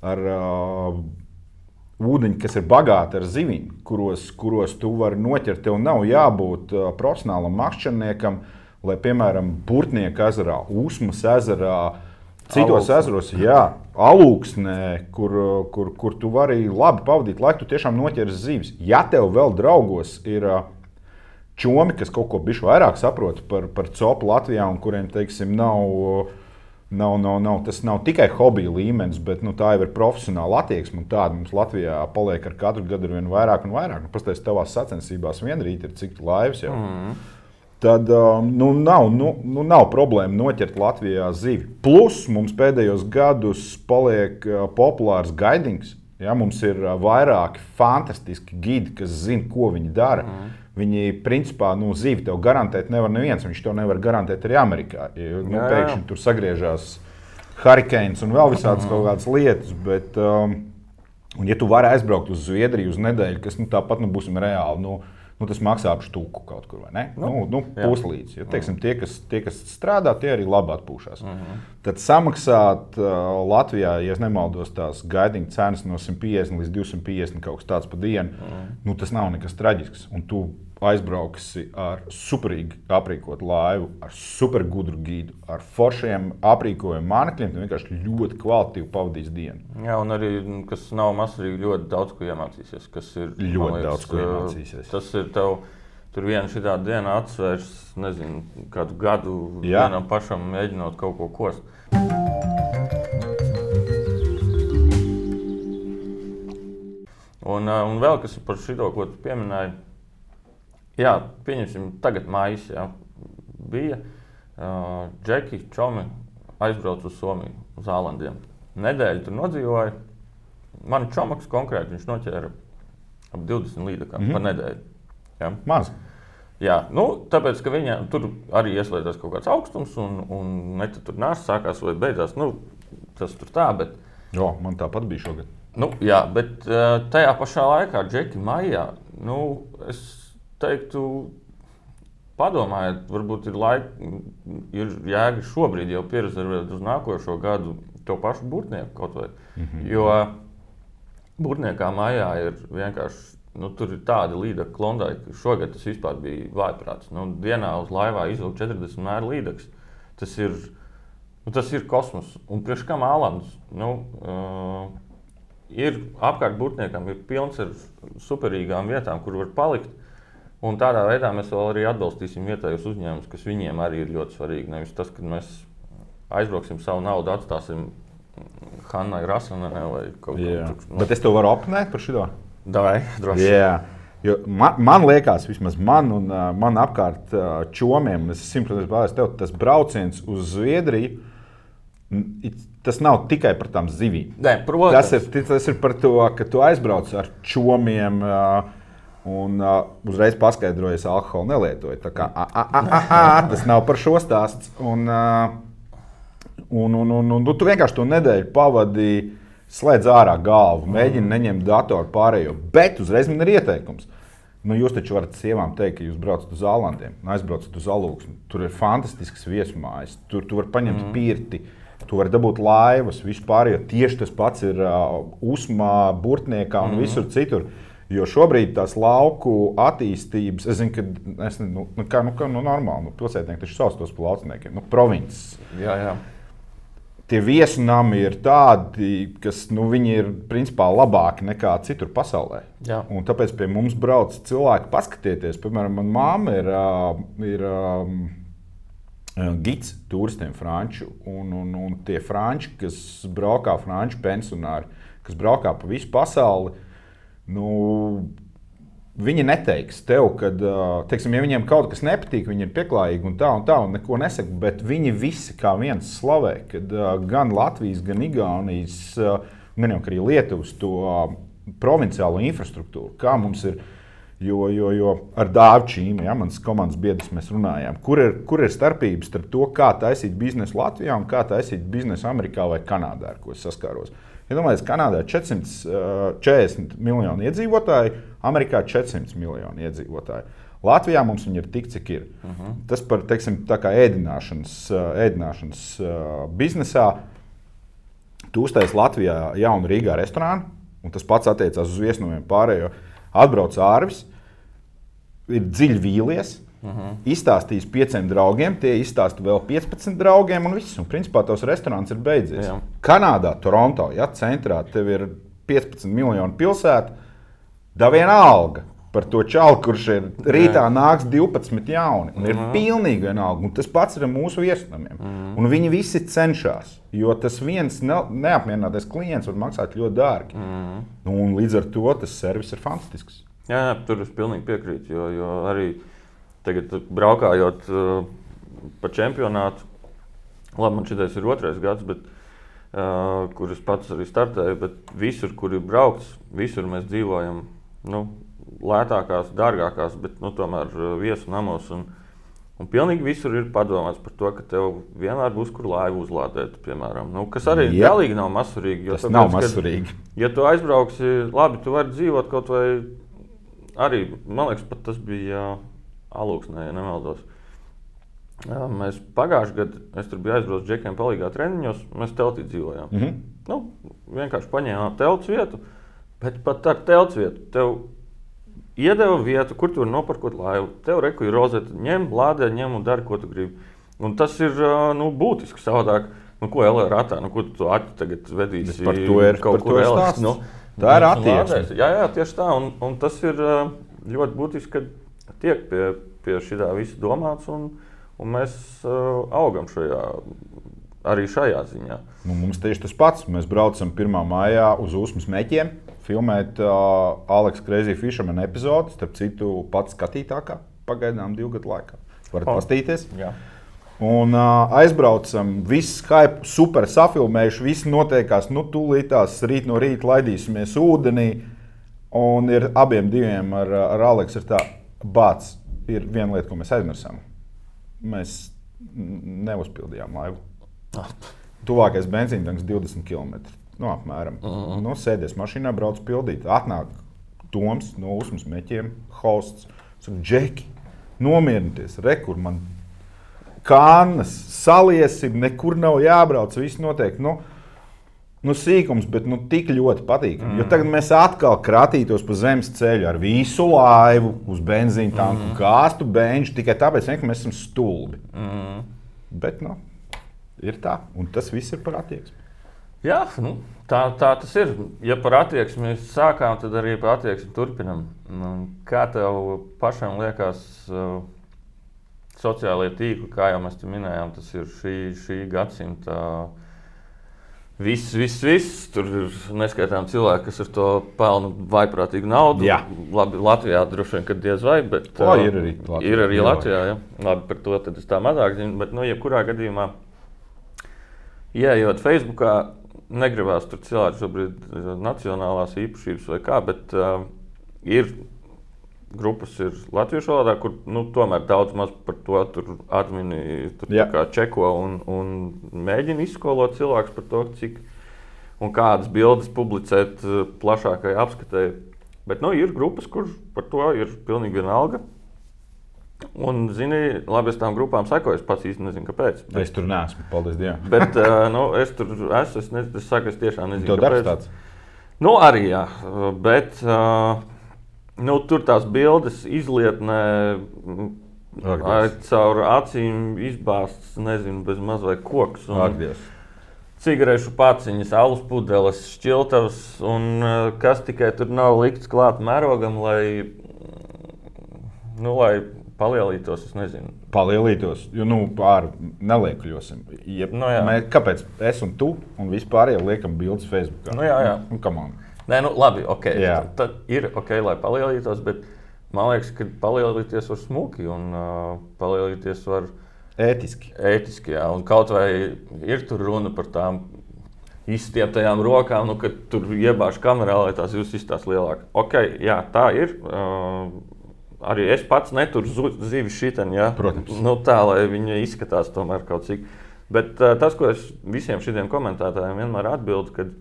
ar uh, ūdeņi, kas ir bagāti ar zivīm, kuros, kuros tu vari noķert. Tev nav jābūt uh, profesionālam makšķerniekam, lai, piemēram, Burtnieku ezerā, Usmas ezerā, citos ezeros, jā, alūksnē, kur, kur, kur tu vari labi pavadīt laiku, tu tiešām noķers zivis. Ja tev vēl draugos ir čomi, kas kaut ko bišķi vairāk saprot par, par copu Latvijā un kuriem, teiksim, nav. Nav, nav, nav, tas nav tikai hobija līmenis, bet nu, tā jau ir profesionāla attieksme. Tāda mums Latvijā paliek ar katru gadu ar vien vairāk un vairāk. Nu, Pastāstiet, tavās sacensībās vien rīt ir cik laivas jau. Mm. Tad um, nu, nav, nu, nu, nav problēma noķert Latvijā zivi. Plus mums pēdējos gados paliek uh, populārs gaidings. Ja, mums ir uh, vairāki fantastiski gidi, kas zina, ko viņi dara. Mm. Viņi, principā, nu, zīvi tev garantēt nevar neviens. Viņš to nevar garantēt arī Amerikā. Ja, nu, jā, jā. Pēkšņi tur sagriežās hurricanes un vēl visādas mm. kaut kādas lietas. Bet, um, un, ja tu vari aizbraukt uz Zviedriju uz nedēļu, kas nu, tāpat nu, būsim reāli. Nu, nu, tas maksā ap stūku kaut kur, vai ne? Nu, nu, nu, puslīdz. Ja, teiksim, tie, kas, tie, kas strādā, tie arī labi atpūšas. Mm -hmm. Tad samaksāt uh, Latvijā, ja nemaldos, tās gaidīņa cenas no 150 līdz 250 kaut kas tāds pa dienu, mm -hmm. nu, tas nav nekas traģisks. Un tu aizbrauksi ar superīgi aprīkotu laivu, ar supergudru gidu, ar foršiem aprīkojumu mānekļiem, tad vienkārši ļoti kvalitatīvi pavadīs dienu. Jā, un arī, kas nav masīgi, ļoti daudz ko iemācīsies. Kas ir ļoti liekas, daudz ko iemācīsies. Tas ir tev. Tur vienā šādā dienā atsvērs, nezinu, kādu gadu Jā. vienam pašam mēģinot kaut ko kost. Un, un vēl kas par šo, ko tu pieminēji, Jā, pieņemsim, tagad mājas jā, bija. Uh, Džeki, Čomi aizbrauca uz Somiju, uz Zālandiem. Nedēļu tur nodzīvoja. Man čomaks konkrēti viņš noķēra ap 20 līdzekļiem mm -hmm. par nedēļu. Jā. Maz. Jā, nu, tāpēc, ka viņam tur arī ieslēdzās kaut kāds augstums, un, un ne tur nāca, sākās vai beidzās. Nu, tas tur tā, bet. Jo, man tāpat bija šogad. Nu, jā, bet tajā pašā laikā, Džeki, maijā, nu, es teiktu, padomājiet, varbūt ir, laika, ir jēga šobrīd jau pierezervēt uz nākošo gadu to pašu burtnieku kaut vai. Mm -hmm. Jo burtniekā mājā ir vienkārši. Nu, tur ir tāda līnija, ka šogad tas vispār bija vājprāts. Nu, dienā uz laivā izvilkt 40 mēru līnijas. Tas ir, nu, tas ir kosmos. Un priekš kam Ālands? Nu, uh, ir apkārt būtniekam, ir pilns ar superīgām vietām, kur var palikt. Un tādā veidā mēs vēl arī atbalstīsim vietējos uzņēmumus, kas viņiem arī ir ļoti svarīgi. Nevis tas, ka mēs aizbrauksim savu naudu, atstāsim Hannai Rasanai vai kaut kā tādu. Bet es to varu apmainīt par šo? Davai, droši. Yeah. Jo man, man liekas, vismaz man un uh, man apkārt uh, čomiem, es simtprocentīgi pārliecināts, tev tas brauciens uz Zviedriju. Tas nav tikai par tām zivīm. Nē, protams. Tas ir, tas ir par to, ka tu aizbrauc ar čomiem. Uh, Un uh, uzreiz paskaidroju, es alkoholu nelietoju. Tā kā, a, a, a, a, a, tas nav par šo stāstu. Un, uh, un, un, un, un, un tu vienkārši to nedēļu pavadīji, slēdz ārā galvu, mēģini neņemt datoru pārējo. Bet uzreiz man ir ieteikums. Nu, jūs taču varat sievām teikt, ka jūs braucat uz Zālandiem, aizbraucat uz Alūksni. Tur ir fantastisks viesmājas, tur tu vari paņemt mm. pirti. Tu vari dabūt laivas, vispār, tieši tas pats ir uh, Usmā, Burtniekā un mm. visur citur. Uh, Jo šobrīd tās lauku attīstības, es zinu, ka es, nu, nu, kā, nu, kā, nu, normāli, nu, pilsētnieki taču sauc tos par lauciniekiem, nu, provinces. Jā, jā. Tie viesunami ir tādi, kas nu, ir principā labāki nekā citur pasaulē. Tāpēc pie mums brauc cilvēki paskatieties. Piemēram, manā māte ir, ir um, gids turistiem franču. Un, un, un tie franči, kas braukā, franču pensionāri, kas braukā pa visu pasauli, nu, Viņi neteiks tev, ka, teiksim, ja viņiem kaut kas nepatīk, viņi ir pieklājīgi un tā un tā, un neko nesaka. Bet viņi visi kā viens slavē, ka gan Latvijas, gan Igaunijas, ne jau arī Lietuvas, to uh, provinciālo infrastruktūru, kā mums ir. Jo, jo, jo ar Dāvidu ja, manas komandas biedrus mēs runājām, kur ir, kur ir starpības starp to, kā taisīt biznesu Latvijā un kā taisīt biznesu Amerikā vai Kanādā, ar ko saskāros. Iedomājieties, ja Kanādā ir 440 miljoni iedzīvotāji, Amerikā 400 miljoni iedzīvotāji. Latvijā mums ir tik, cik ir. Uh -huh. Tas par teiksim, ēdināšanas, ēdināšanas biznesā. Tu uztaisīji Latvijā jaunu Rīgā restorānu, un tas pats attiecās uz viesnojumiem pārējo. Atbrauc ārvis, ir dziļi vīlies. Uh mhm. -huh. Izstāstījis pieciem draugiem, tie izstāsta vēl 15 draugiem, un viss. Un principā tos restorāns ir beidzies. Jā. Kanādā, Toronto, ja centrā tev ir 15 miljonu pilsēta, da viena alga par to čauli, kurš ir rītā nāks 12 jauni. Un ir mm -hmm. pilnīgi vienalga. Un tas pats ir mūsu viesnamiem. Mm -hmm. Un viņi visi cenšas, jo tas viens ne, neapmierinātais klients var maksāt ļoti dārgi. Mm -hmm. Un līdz ar to tas servis ir fantastisks. Jā, jā tur es pilnīgi piekrītu. Jo, jo arī tagad, braukājot uh, pa čempionātu, labi, man šis ir otrais gads, bet, uh, kur es pats arī startēju, bet visur, kur ir braukts, visur mēs dzīvojam. Nu, lētākās, dārgākās, bet nu, tomēr uh, viesu namos. Un, un pilnīgi visur ir padomāts par to, ka tev vienmēr būs kur laivu uzlādēt, piemēram. Nu, kas arī yep. galīgi nav masurīgi. Tas tāpēc, nav masurīgi. Kad, ja tu aizbrauksi, labi, tu vari dzīvot kaut vai arī, man liekas, pat tas bija Alūksnē, ja nemaldos. Jā, mēs pagājušajā gadā, es tur biju aizbraucis džekiem, palīgā treniņos, mēs teltī dzīvojām. Mm -hmm. nu, vienkārši paņēmām telts vietu, bet pat ar telts vietu tev iedeva vietu, kur tu vari nopirkt laivu. Tev reku ir rozete, ņem, lādē, ņem un dari, ko tu gribi. Un tas ir nu, būtiski savādāk. Nu, ko LR ratā, nu, ko tu ātri tagad vedīsi? Par to ir kaut kur ēlas. Nu, tā ir attieksme. Jā, jā, tieši tā. Un, un tas ir ļoti būtiski, ka tiek pie, pie šī visa domāts. Un, un mēs uh, augam šajā, arī šajā ziņā. Nu, mums tieši tas pats. Mēs braucam 1. maijā uz Usmas meķiem filmēt uh, Aleksa Kreisija Fishermana epizodi, starp citu, pats skatītākā pagaidām divu gadu laikā. Varat oh. pastīties. Jā. Un uh, aizbraucam, viss hype, super safilmējuši, viss notiekās. Nu, tūlītās rīt no rīta laidīsimies ūdenī. Un ir abiem diviem ar, ar Aleksu ir tā, bāts, ir viena lieta, ko mēs aizmirsām. Mēs neuzpildījām laivu. Ah. Tuvākais benzīna tanks 20 km. Nu, apmēram. Uh mhm. -huh. nu, sēdies mašīnā, brauc pildīt. Atnāk Toms no uzmas meķiem, hosts. Saka, Džeki, nomierinieties, rekur man kānas, saliesim, nekur nav jābrauc, viss notiek. Nu, nu, sīkums, bet nu, tik ļoti patīkami. Mm. Jo tagad mēs atkal kratītos pa zemes ceļu ar visu laivu, uz benzīna tanku, mm. gāstu benžu tikai tāpēc, ka mēs esam stulbi. Mm. Bet nu, ir tā, un tas viss ir par attieksmi. Jā, nu, tā, tā tas ir. Ja par attieksmi sākām, tad arī par attieksmi turpinām. Nu, kā tev pašam liekas, uh, sociālajie tīkli, kā jau mēs te minējām, tas ir šī, šī gadsimta. Viss, viss, viss. Tur ir neskaitām cilvēki, kas ar to pelna vaiprātīgu naudu. Jā. Labi, Latvijā droši vien, ka diez vai, bet o, ir arī Latvijā. Ir arī Latvijā jā. Labi, par to es tā mazāk zinu. Bet, nu, jebkurā gadījumā, ieejot Facebookā, negribās tur cilvēku šobrīd eh, nacionālās īpašības vai kā, bet uh, ir grupas ir latviešu valodā, kur nu, tomēr daudz maz par to atmini, tur čeko un, un mēģina izskolot cilvēkus par to, cik un kādas bildes publicēt uh, plašākai apskatē. Bet nu, ir grupas, kur par to ir pilnīgi vienalga. Un, zini, labi, es tām grupām sekoju. Es pats īsti nezinu, kāpēc. Bet, es tur neesmu, paldies Dievam. bet uh, nu, es tur esmu. Es, ne, es saku, es tiešām nezinu, kāpēc. Tāds? Nu, arī jā, bet uh, nu, tur tās bildes izlietnē. Caur acīm izbāzts, nezinu, bez mazliet koks. Cigarešu paciņas, alus pudeles, šķiltavas un uh, kas tikai tur nav likts klāt mērogam, lai, nu, lai Palielītos, es nezinu. Palielītos, jo nu, pāri neliekļosim. Ja, nu, jā. mēs, kāpēc es un tu un vispār liekam bildes Facebook? Nu, jā, jā. Nu, Nē, nu, labi, ok. Jā. Tad, ir ok, lai palielītos, bet man liekas, ka palielīties var smuki un uh, palielīties var ētiski. ētiski jā, un kaut vai ir tur runa par tām izstieptajām rokām, nu, kad tur iebāž kamerā, lai tās jūs izstāsta lielāk. Ok, jā, tā ir. Uh, arī es pats neturu zivi šitien, ja? Protams. Nu, tā, lai viņi izskatās tomēr kaut cik. Bet uh, tas, ko es visiem šiem komentētājiem vienmēr atbildu, kad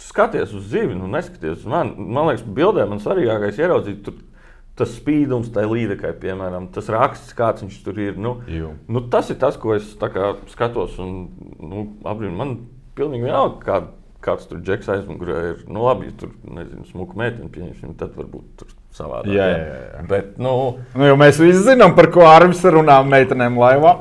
skaties uz zivi, nu neskaties uz mani. Man liekas, bildē man svarīgākais ieraudzīt tur tas spīdums, tai līdekai, piemēram, tas raksts, kāds viņš tur ir. Nu, Jū. nu, tas ir tas, ko es kā, skatos. Un, nu, apbrīn, man pilnīgi vienalga, kā, kāds tur džeks aizmugurē ir. Nu, labi, ja tur nezinu, smuka meitene, pieņemsim, tad varbūt tur savādāk. Jā, jā, jā. Bet, nu, Nu, mēs visi zinām, par ko Arvis runā meitenēm laivā.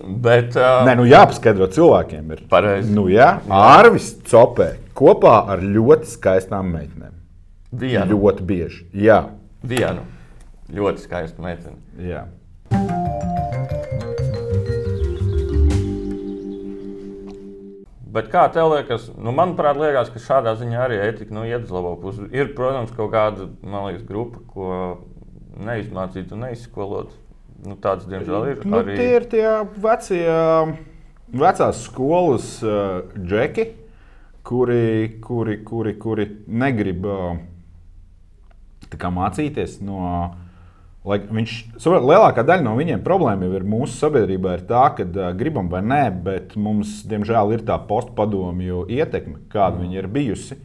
Bet, uh, Nē, nu jāpaskaidro cilvēkiem. Ir. Pareizi. Nu, jā, Arvis copē kopā ar ļoti skaistām meitenēm. vienu, Ļoti bieži. Jā, vienu ļoti skaistu meiteni. jā. Bet kā tev liekas, nu, manuprāt, liekas, ka šādā ziņā arī ētika nu, iet uz labo pusi. Ir, protams, kaut kāda liekas, grupa, ko neizmācīt un neizskolot. Nu, tāds, diemžēl, ir. Nu, arī... Tie ir tie vecie, vecās skolas uh, džeki, kuri, kuri, kuri, kuri negrib uh, mācīties no. Lai viņš, saprot, lielākā daļa no viņiem problēma jau ir mūsu sabiedrībā, ir tā, ka uh, gribam vai nē, bet mums, diemžēl, ir tā postpadomju ietekme, kāda mm. viņa ir bijusi.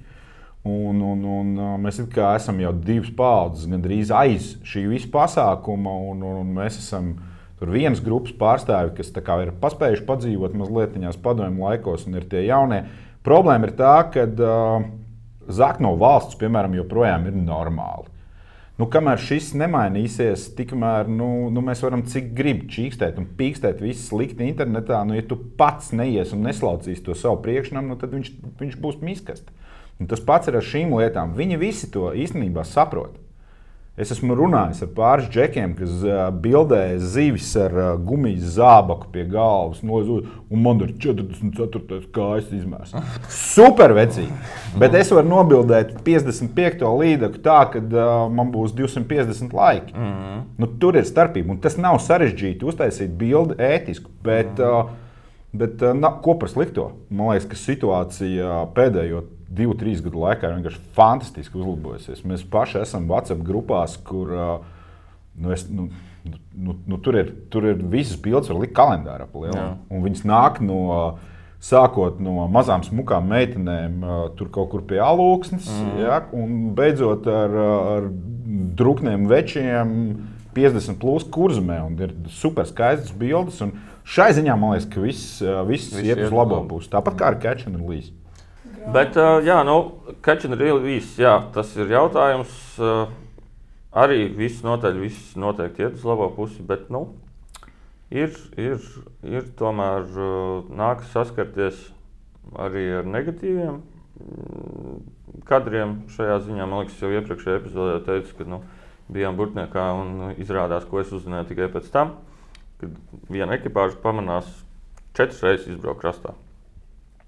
Un, un, un mēs esam jau divas paudzes, gandrīz aiz šī visa pasākuma, un, un, un mēs esam tur vienas grupas pārstāvi, kas ir paspējuši padzīvot mazliet padomju laikos, un ir tie jaunie. Problēma ir tā, ka uh, zakt no valsts, piemēram, joprojām ir normāli. Nu, kamēr šis nemainīsies, tikmēr nu, nu, mēs varam cik gribam čīkstēt un pīkstēt visu slikti internetā. Nu, ja tu pats neies un neslaucīs to savu priekšnamu, nu, tad viņš, viņš būs miskast. Un tas pats ir ar šīm lietām. Viņi visi to īstenībā saprot. Es esmu runājis ar pāris džekiem, kas uh, bildē zivis ar uh, gumijas zābaku pie galvas. No, un man ir 44. kājas izmērs. Super vecīgi. Bet es varu nobildēt 55. līdzekļu tā, ka uh, man būs 250 laiki. Mm -hmm. nu, tur ir starpība. Un tas nav sarežģīti uztaisīt bildi ētisku. Bet, uh, bet uh, na, ko par slikto? Man liekas, ka situācija pēdējo divu, trīs gadu laikā ir vienkārši fantastiski uzlabojusies. Mēs paši esam WhatsApp grupās, kur uh, nu, es, nu, nu, nu, tur, ir, tur ir visas bildes, var likt kalendārā. Viņas nāk no. Sākot no mazām smukām meitenēm, tur kaut kur pie alūksnes, mm. ja, un beidzot ar, ar drukniem večiem, 50 plus kurzmē. Ir super skaistas bildes. Šai ziņā man liekas, ka viss, viss, viss iet uz labo pusi. Tāpat kā ar Catch and Release. Bet, jā, nu, catch and release, jā, tas ir jautājums. Arī viss noteikti, viss noteikti iet uz labo pusi, bet, nu, ir, ir, ir tomēr nākas saskarties arī ar negatīviem mm, kadriem šajā ziņā. Man liekas, jau iepriekšējā epizodē teicu, ka nu, bijām burtniekā un izrādās, ko es uzzināju tikai pēc tam, kad viena ekipāža pamanās četras reizes izbraukt krastā.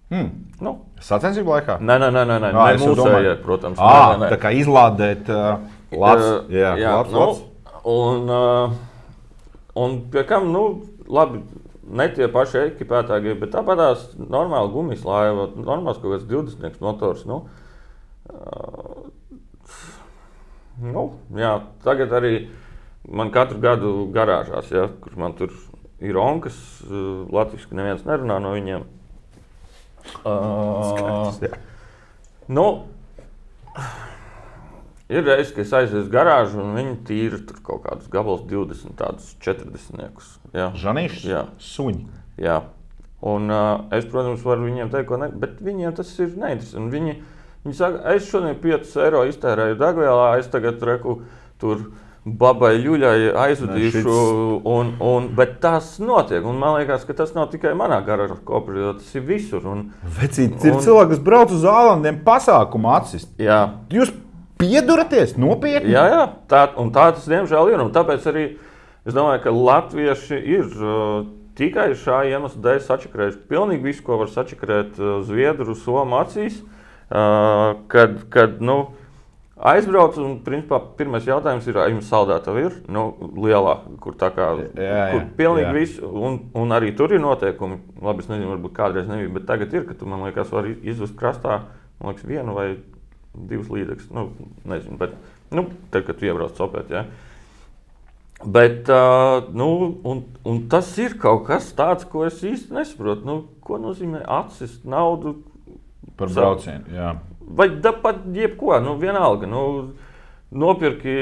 Hmm. Nu, Sacensību laikā? Nē, nē, nē, nē, nē. Nē domāju. protams. À, nē, nē, tā kā izlādēt uh, Latvijas Uh, jā, jā, labs, nu, labs. un, uh, un pie kam, nu, labi, ne tie paši ekipētāji, bet tāpatās normāli gumijas laiva, normāls kaut kāds 20 motors. Nu, uh, nu, jā, tagad arī man katru gadu garāžās, ja, kur man tur ir onkas, uh, latviešu neviens nerunā no viņiem. Uh, Skaidrs. Nu, ir reizes, kad es aizēju uz garāžu, un viņi tīra tur kaut kādus gabalus, 20, tādus 40. Jā, Žanīšs, Jā. suņi. jā. Un, uh, es, protams, varu viņiem teikt, ko ne, bet viņiem tas ir neinteresanti. Un Viņi, viņi saka, es šodien 5 eiro iztērēju degvielā, es tagad reku tur. Babai Ļuļai aizvedīšu, šits- un, un, bet tas notiek. Un man liekas, ka tas nav tikai manā garāžā, tas ir visur. Un, Vecīt, ir Un- cilvēki, kas brauc uz ālandiem pasākumu atsist. jā, Jūs pieduraties nopietni? Jā, jā tā, un tā tas diemžēl ir. Un tāpēc arī es domāju, ka latvieši ir uh, tikai šā iemesla dēļ sačakarējuši pilnīgi visu, ko var sačakarēt uh, Zviedru, Somu acīs. Uh, kad, kad, nu, Aizbraucu, un principā pirmais jautājums ir, vai jums saldētava ir nu, lielā, kur tā kā Jā, jā, kur pilnīgi jā. viss, un, un arī tur ir noteikumi. Labi, es nezinu, varbūt kādreiz nebija, bet tagad ir, ka tu man liekas, vari izvest krastā, man liekas, vienu vai divus līdzekļus. Nu, nezinu, bet nu, tad, kad tu iebrauc copēt, ja. Bet, uh, nu, un, un tas ir kaut kas tāds, ko es īsti nesaprotu. Nu, ko nozīmē atsist naudu Par braucienu. Jā. Vai pat jebko, nu, vienalga. Nu, nopirki,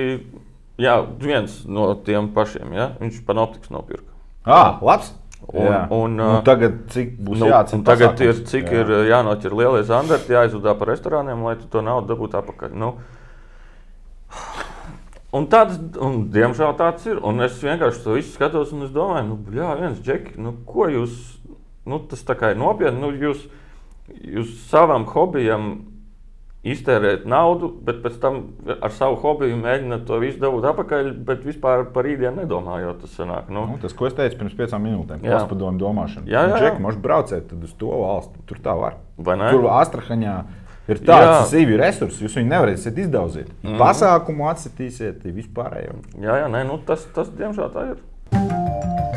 jā, viens no tiem pašiem, ja? viņš panoptiks nopirka. Ah, labs! Un- Jā. un, nu, tagad cik būs Nu, jāatcer un tagad ir, cik Jā. ir jānoķer lielie zandarti, jāizvadā par restorāniem, lai tu to naudu dabūtu atpakaļ. Nu, un tāds, un, diemžēl tāds ir. Un es vienkārši to visu skatos un es domāju, nu, jā, viens džeki, nu, ko jūs, nu, tas tā kā ir nopietni, nu, jūs, jūs savam hobijam iztērēt naudu, bet pēc tam ar savu hobiju mēģināt to visu dabūt atpakaļ, bet vispār par rītdienu nedomājot, tas sanāk. Nu, Nu, tas, ko es teicu pirms piecām minūtēm, tas padomu domāšana. Jā, jā, jā. Džeki, možeš braucēt uz to valsti. Tur tā var. Tur Astrahaņā ir tāds Jā. zivju resurs, jūs viņu nevarēsiet izdauzīt. Mm -hmm. Pasākumu atsitīsiet, vispārējo. jā, jā, nē, nu, tas, tas diemžēl tā ir.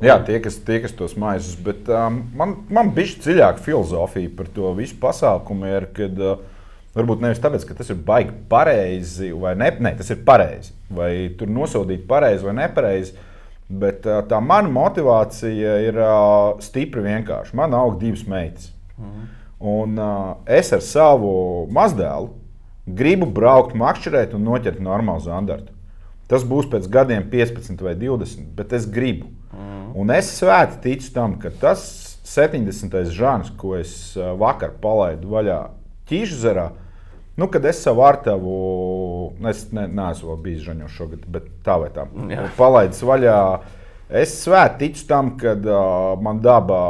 Jā, tie, kas, tie, kas tos maisus, bet um, man, man bija dziļāka filozofija par to visu pasākumu. Ir, kad, uh, varbūt nevis tāpēc, ka tas ir baigi pareizi vai ne, ne tas ir pareizi. Vai tur nosodīt pareizi vai nepareizi. Bet uh, tā mana motivācija ir uh, stipri vienkārša. Man aug divas meitas. Un uh, es ar savu mazdēlu gribu braukt, makšķerēt un noķert normālu zandartu. Tas būs pēc gadiem 15 vai 20, bet es gribu. Un es svēti ticu tam, ka tas 70. žanrs, ko es vakar palaidu vaļā Ķīžzerā, nu, kad es savu artavu, es ne, neesmu bijis žaņos šogad, bet tā vai tā, palaidis vaļā, es svēti ticu tam, ka uh, man daba,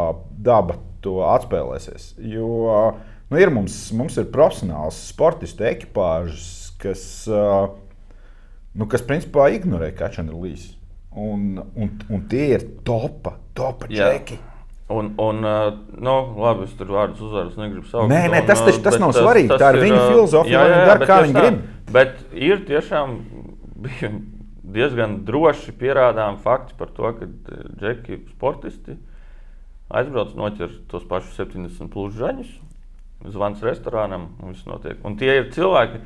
daba to atspēlēsies. Jo uh, nu, ir mums, mums ir profesionāls sportistu ekipāžas, kas, uh, nu, kas principā ignorē kačanu līniju. Un, un, un tie ir topa Jā. čeki. Un, un uh, nu, labi, es tur vārdus uzvārus negribu saukt. Nē, nē, tas taču- uh, tas nav svarīgi. Tā ir viņu uh, filozofija, jā, dara, kā tā. grib. Bet ir tiešām diezgan droši pierādām fakti par to, ka džeki sportisti aizbrauc noķer tos pašus 70 plus žaņus, zvans restorānam un viss notiek. Un tie ir cilvēki,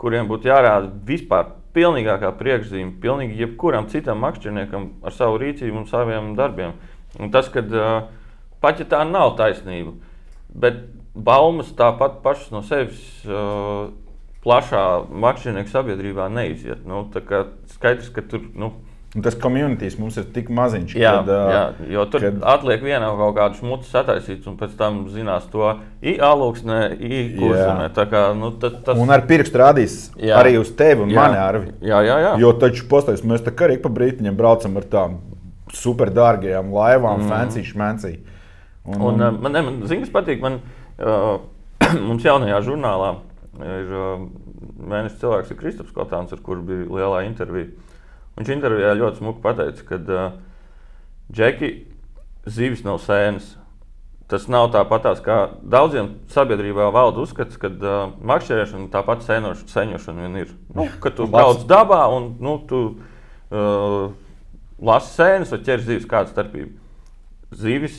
kuriem būtu jārāda vispār pilnīgākā priekšzīme, pilnīgi jebkuram citam makšķerniekam ar savu rīcību un saviem darbiem. Un tas, ka pat ja tā nav taisnība, bet baumas tāpat pašas no sevis uh, plašā makšķernieku sabiedrībā neiziet. Nu, skaidrs, ka tur. Nu, Un tas komunitīs mums ir tik maziņš, Jā, kad, jā, jo tur kad- atliek viena kaut kāda smuta sataisīta, un pēc tam zinās to īāluksnē, kā nu, tas. Un ar pirkstu rādīs jā. Arī uz tevi un Jā. mani arvi. Jā, jā, jā. Jo taču postais, mēs tā kā arī pa brītiņiem braucam ar tām superdārgajām laivām, mm. fancy šmenci. Un, Un, uh, man, ne, man zini, kas patīk. Man, uh, mums jaunajā žurnālā ir uh, mēnesis cilvēks, ir Kristaps Kotāns, ar kuru bija lielā intervija. Viņš intervijā ļoti smuki pateica, ka uh, džeki zivis nav sēnes. Tas nav tāpatās, kā daudziem sabiedrībā valda uzskats, ka uh, makšķerēšana tāpat sēņošana vien ir. Nu, kad tu Labs. brauc dabā un nu, tu uh, lasi sēnes vai ķer zivis, kāda starpība. Zivis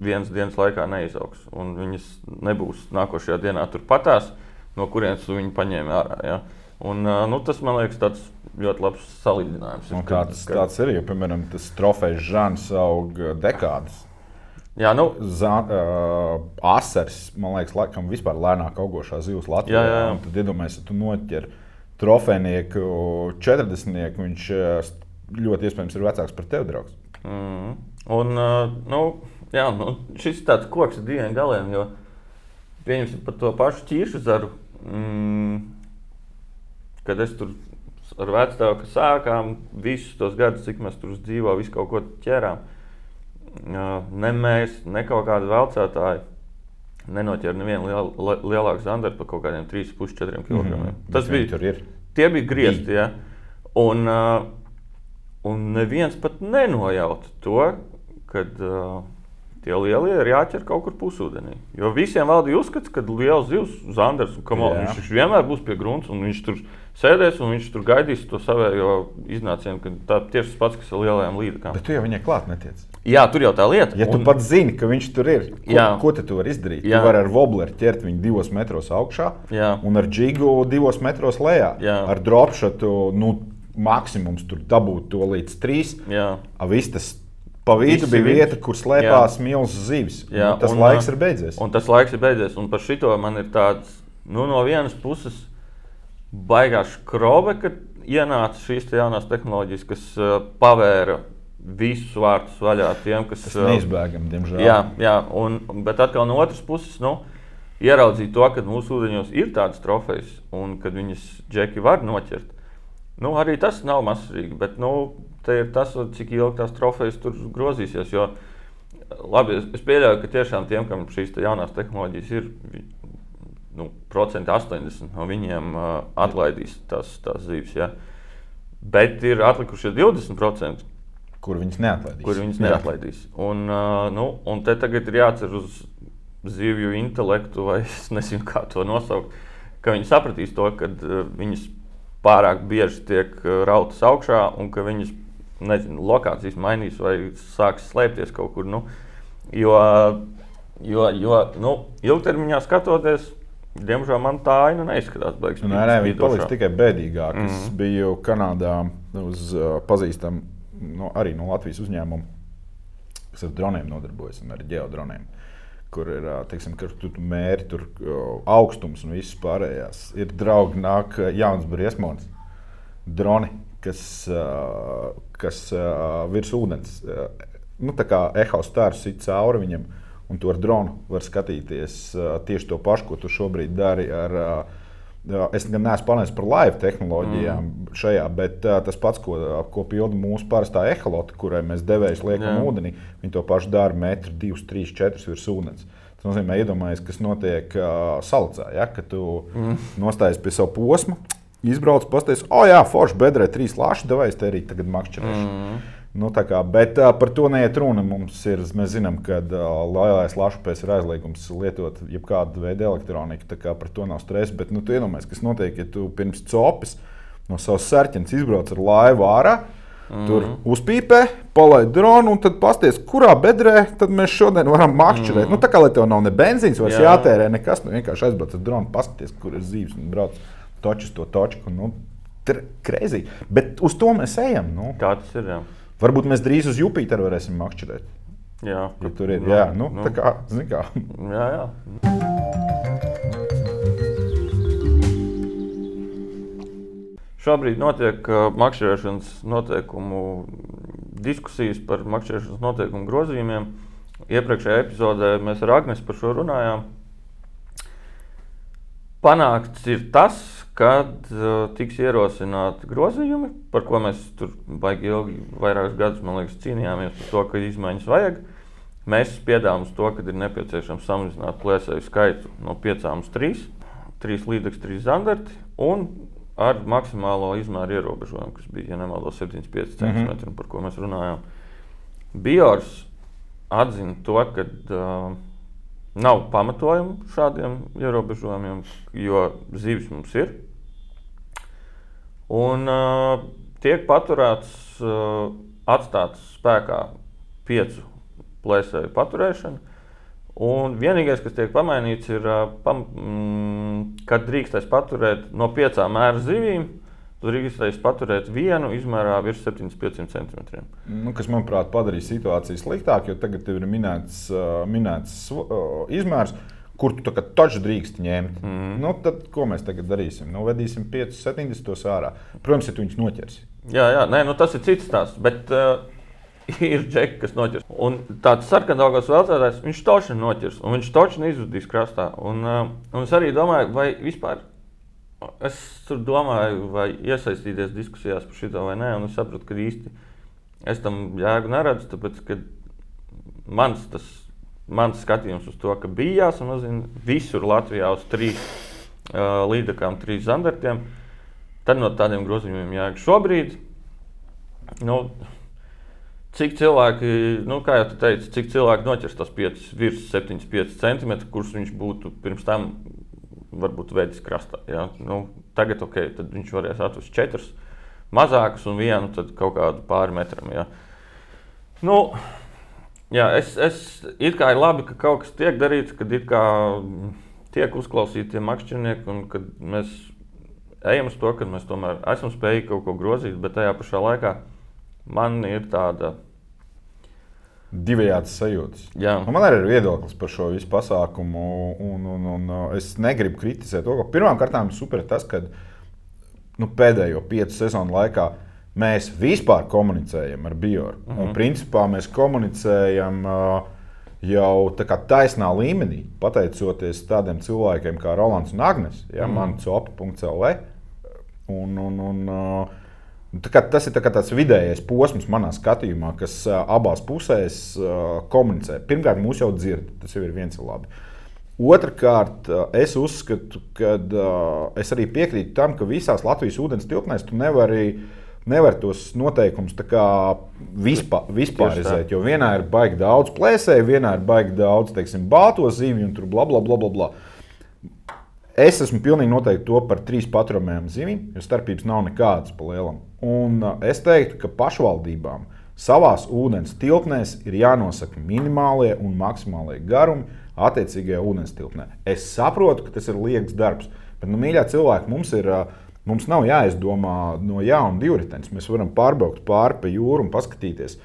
vienas dienas laikā neizaugs, un viņas nebūs nākošajā dienā turpatās, no kurienes tu viņu paņēmi ārā. Ja? Un, nu, tas man liekas tāds ļoti labs salīdzinājums. Ir, kāds ka- tāds ir, jo, piemēram, tas trofejs žanrs aug dekādas. Jā, nu, Za, uh, asars, man liekas, laikam vispār lēnāk augošā zivs Latvijā. Jā, jā, Tad iedomājieties, ja tu noķer trofejnieku 40. Viņš ļoti iespējams ir vecāks par tevi, draugs. mm, un, uh, nu, jā, nu, šis ir tāds koks ar diviem galiem, jo pieņemsim par to pašu ķīšu zaru. Mm, kad es tur ar vecstāvu sākām, visus tos gadus, cik mēs tur dzīvojām, visu kaut ko ķērām. Ne mēs, ne kaut kādi velcētāji nenoķēra nevienu liel, li- lielāku zandaru par kaut kādiem 3,5-4 kg. Mm -hmm. Tas bija tur ir. Tie bija griezti. Ja? Un, uh, un neviens pat nenojauta to, kad uh, Tie lielie ir jāķer kaut kur pusūdenī. Jo visiem valdīja uzskats, ka liels zivs, Zanders, Jā. viņš, viņš vienmēr būs pie grunts, un viņš tur sēdēs, un viņš tur gaidīs to savējo iznācienu, ka tā tieši tas pats, kas ar lielajām līdekām. Bet tu jau viņai klāt netiec. Jā, tur jau tā lieta. Ja tu un- pats zini, ka viņš tur ir, ko, Jā. ko tu vari izdarīt? Jā. Tu vari ar wobleru ķert viņu divos metros augšā Jā. un ar džigu divos metros lejā. Jā. Ar dropšotu nu, maksimums tur dabūt to līdz trīs. Jā. A, viss tas pa vidu bija vieta, kur slēpās milzīgas zivis. Jā, Nu, tas un, laiks ir beidzies. Un tas laiks ir beidzies. Un par šito man ir tāds, nu, no vienas puses, baigās skrobe, ka ienāca šīs te jaunās tehnoloģijas, kas uh, pavēra visus vārtus vaļā tiem, kas. Tas ā, neizbēgami, diemžēl. Jā, jā un, bet atkal no otras puses, nu, ieraudzīt to, ka mūsu ūdeņos ir tādas trofejas un ka viņas džeki var noķert. Nu, arī tas nav mazsvarīgi, bet nu, te ir tas, cik ilgi tās trofejas tur grozīsies. Jo, labi, es, pieļauju, ka tiešām tiem, kam šīs te jaunās tehnoloģijas ir, nu, procenti 80 no viņiem uh, atlaidīs tās, tās zīves. Ja? Bet ir atlikušie 20% Kur viņas neatlaidīs? kur viņas neatlaidīs. Un, uh, nu, un te tagad ir jācer uz zivju intelektu, vai es nezinu, kā to nosaukt, ka viņi sapratīs to, ka uh, viņas pārāk bieži tiek rautas augšā un ka viņas nezinu, lokācijas mainīs vai sāks slēpties kaut kur. Nu, jo, jo, jo nu, ilgtermiņā skatoties, diemžēl man tā aina neizskatās. baigs Nē, nē, spīdošā. paliks tikai bēdīgāk. Mm Mhm. -hmm. Es biju Kanādā uz uh, pazīstamu, no, arī no Latvijas uzņēmumu, kas ar droniem nodarbojas un ar geodroniem. Kur ir uh, teiksim, tu tu mēri tur uh, augstums un viss pārējās. Ir draugi, nāk uh, jauns briesmonis, droni, kas, kas virs ūdens. Nu, tā kā eho stārs sit cauri viņam, un to ar dronu var skatīties tieši to pašu, ko tu šobrīd dari ar. Es gan neesmu panācis par laivu tehnoloģijām mm. šajā, bet uh, tas pats, ko, ko pilda mūsu parastā eholota, kurai mēs devējus liekam Jā. ūdenī, viņi to pašu dara metru, divus, trīs, četrus virs ūdens. Tas nozīmē, iedomājies, kas notiek uh, salcā. Ja? Kad tu mm. nostājies pie sava posma, izbrauc, pasties, o jā, forši bedrē trīs lāši, devējs te arī tagad makšķerēšu. Mm. Nu, tā kā, bet uh, par to neiet runa. Mums ir, mēs zinām, ka uh, lielais lašupēs ir aizliegums lietot jebkādu veidu elektroniku. Tā kā par to nav stresa. Bet nu, tu iedomājies, kas notiek, ja tu pirms copes no savas sērķenes izbrauc ar laivu ārā. Mm. Tur uzpīpē, palaid dronu, un tad pasties, kurā bedrē mēs šodien varam makšķerēt. Mm. Nu, tā kā lai tev nav ne benzīns, vairs Jā. jātērē nekas, nu vienkārši aizbrauc ar dronu, paskaties, kur ir zīves un brauc točus to točku. Nu, Krēsī. Bet uz to mēs ejam. Nu. Tā tas ir. Jā, Varbūt mēs drīz uz Jupiteru varēsim makšķerēt. jā, Ja tur ir, jā, nu, nu. tā kā, kā. jā, jā. Šobrīd notiek uh, makšķerēšanas noteikumu diskusijas par makšķerēšanas noteikumu grozījumiem. Iepriekšējā epizodē mēs ar Agnēs par šo runājām. Panākts ir tas, ka uh, tiks ierosināti grozījumi, par ko mēs tur baigi ilgi, vairākus gadus man liekas, cīnījāmies par to, ka izmaiņas vajag. Mēs spiedām uz to, ka ir nepieciešams samazināt plēsēju skaitu no 5 uz 3, 3 līdzekļus, 3 zandarti un ar maksimālo izmēru ierobežojumu, kas bija, ja nemaldos, 75 cm, mm -hmm. par ko mēs runājām. Biors atzina to, ka uh, nav pamatojumu šādiem ierobežojumiem, jo zivis mums ir. Un uh, tiek paturēts, uh, atstāts spēkā piecu plēsēju paturēšana. Un vienīgais, kas tiek pamainīts, ir, uh, pam, mm, kad drīkstēs paturēt no piecām mēra zivīm. Tur drīkstēs paturēt vienu izmērā virs 7,5 cm. Nu, kas, manuprāt, padarīja situāciju sliktāku, jo tagad ir minēts, uh, minēts uh, izmērs, kur tu tā taču drīkst ņemt. Mm. Nu, tad, ko mēs tagad darīsim? Nu, vedīsim 5, 70 ārā. Protams, ja tu viņus noķersi. Jā, jā nē, nu tas ir cits stāsts. Bet uh, ir džeki, kas noķers. Un tāds sarkanaugās vēlētājs, viņš toši noķers, un viņš toši neizudīs krastā. Un, uh, un es arī domāju, vai vispār. Es tur domāju, vai iesaistīties diskusijās par šo vai nē, un es sapratu, ka īsti es tam jēgu neredzu. Tāpēc, ka mans, tas, mans skatījums uz to, ka bija jāsamazina visur Latvijā uz trīs uh, līdzekām, trīs zandartiem, tad no tādiem grozījumiem jēga šobrīd. Nu, Cik cilvēki, nu, kā jau teicu, cik cilvēki noķers tos 5, virs 7,5 cm, kurus viņš būtu pirms tam varbūt veids krastā. Ja? Nu, tagad okay, viņš varēs atvest 4 mazākus un vienu kaut kādu pāri metram. Ja? Nu, jā, es, es it kā ir labi, ka kaut kas tiek darīts, kad it kā tiek uzklausīti tie makšķernieki un kad mēs ejam uz to, ka mēs tomēr esam spējīgi kaut ko grozīt, bet tajā pašā laikā man ir tāda. Divējādas sajūtas. Jā. Nu, man arī ir viedoklis par šo visu pasākumu, un, un, un es negribu kritizēt to, ka pirmkārt ir super tas, ka nu, pēdējo piecu sezonu laikā mēs vispār komunicējam ar -huh. Un mhm. principā mēs komunicējam uh, jau tā kā taisnā līmenī, pateicoties tādiem cilvēkiem kā Rolands un Agnēs, ja, mm. man copa.cl. Un, un, un, uh, kā, tas ir tā tāds vidējais posms manā skatījumā, kas uh, abās pusēs uh, komunicē. Pirmkārt, mūs jau dzird, tas jau ir viens labi. Otrakārt, es uzskatu, ka es arī piekrītu tam, ka visās Latvijas ūdens tilpnēs tu nevari uh, nevar tos noteikumus vispār, vispārizēt. Jo vienā ir baigi daudz plēsēju, vienā ir baigi daudz teiksim, bāto zivju un tur bla bla bla. bla, bla. Es esmu pilnīgi noteikti to par trīs patromēm zivīm, jo starpības nav nekādas pa lielam. Un es teiktu, ka pašvaldībām savās ūdens tilpnēs ir jānosaka minimālie un maksimālie garumi attiecīgajā ūdens tilpnē. Es saprotu, ka tas ir liekas darbs, bet, nu, mīļā cilvēki, mums ir uh, Mums nav jāizdomā no jauna divritenis. Mēs varam pārbraukt pāri pa jūru un paskatīties.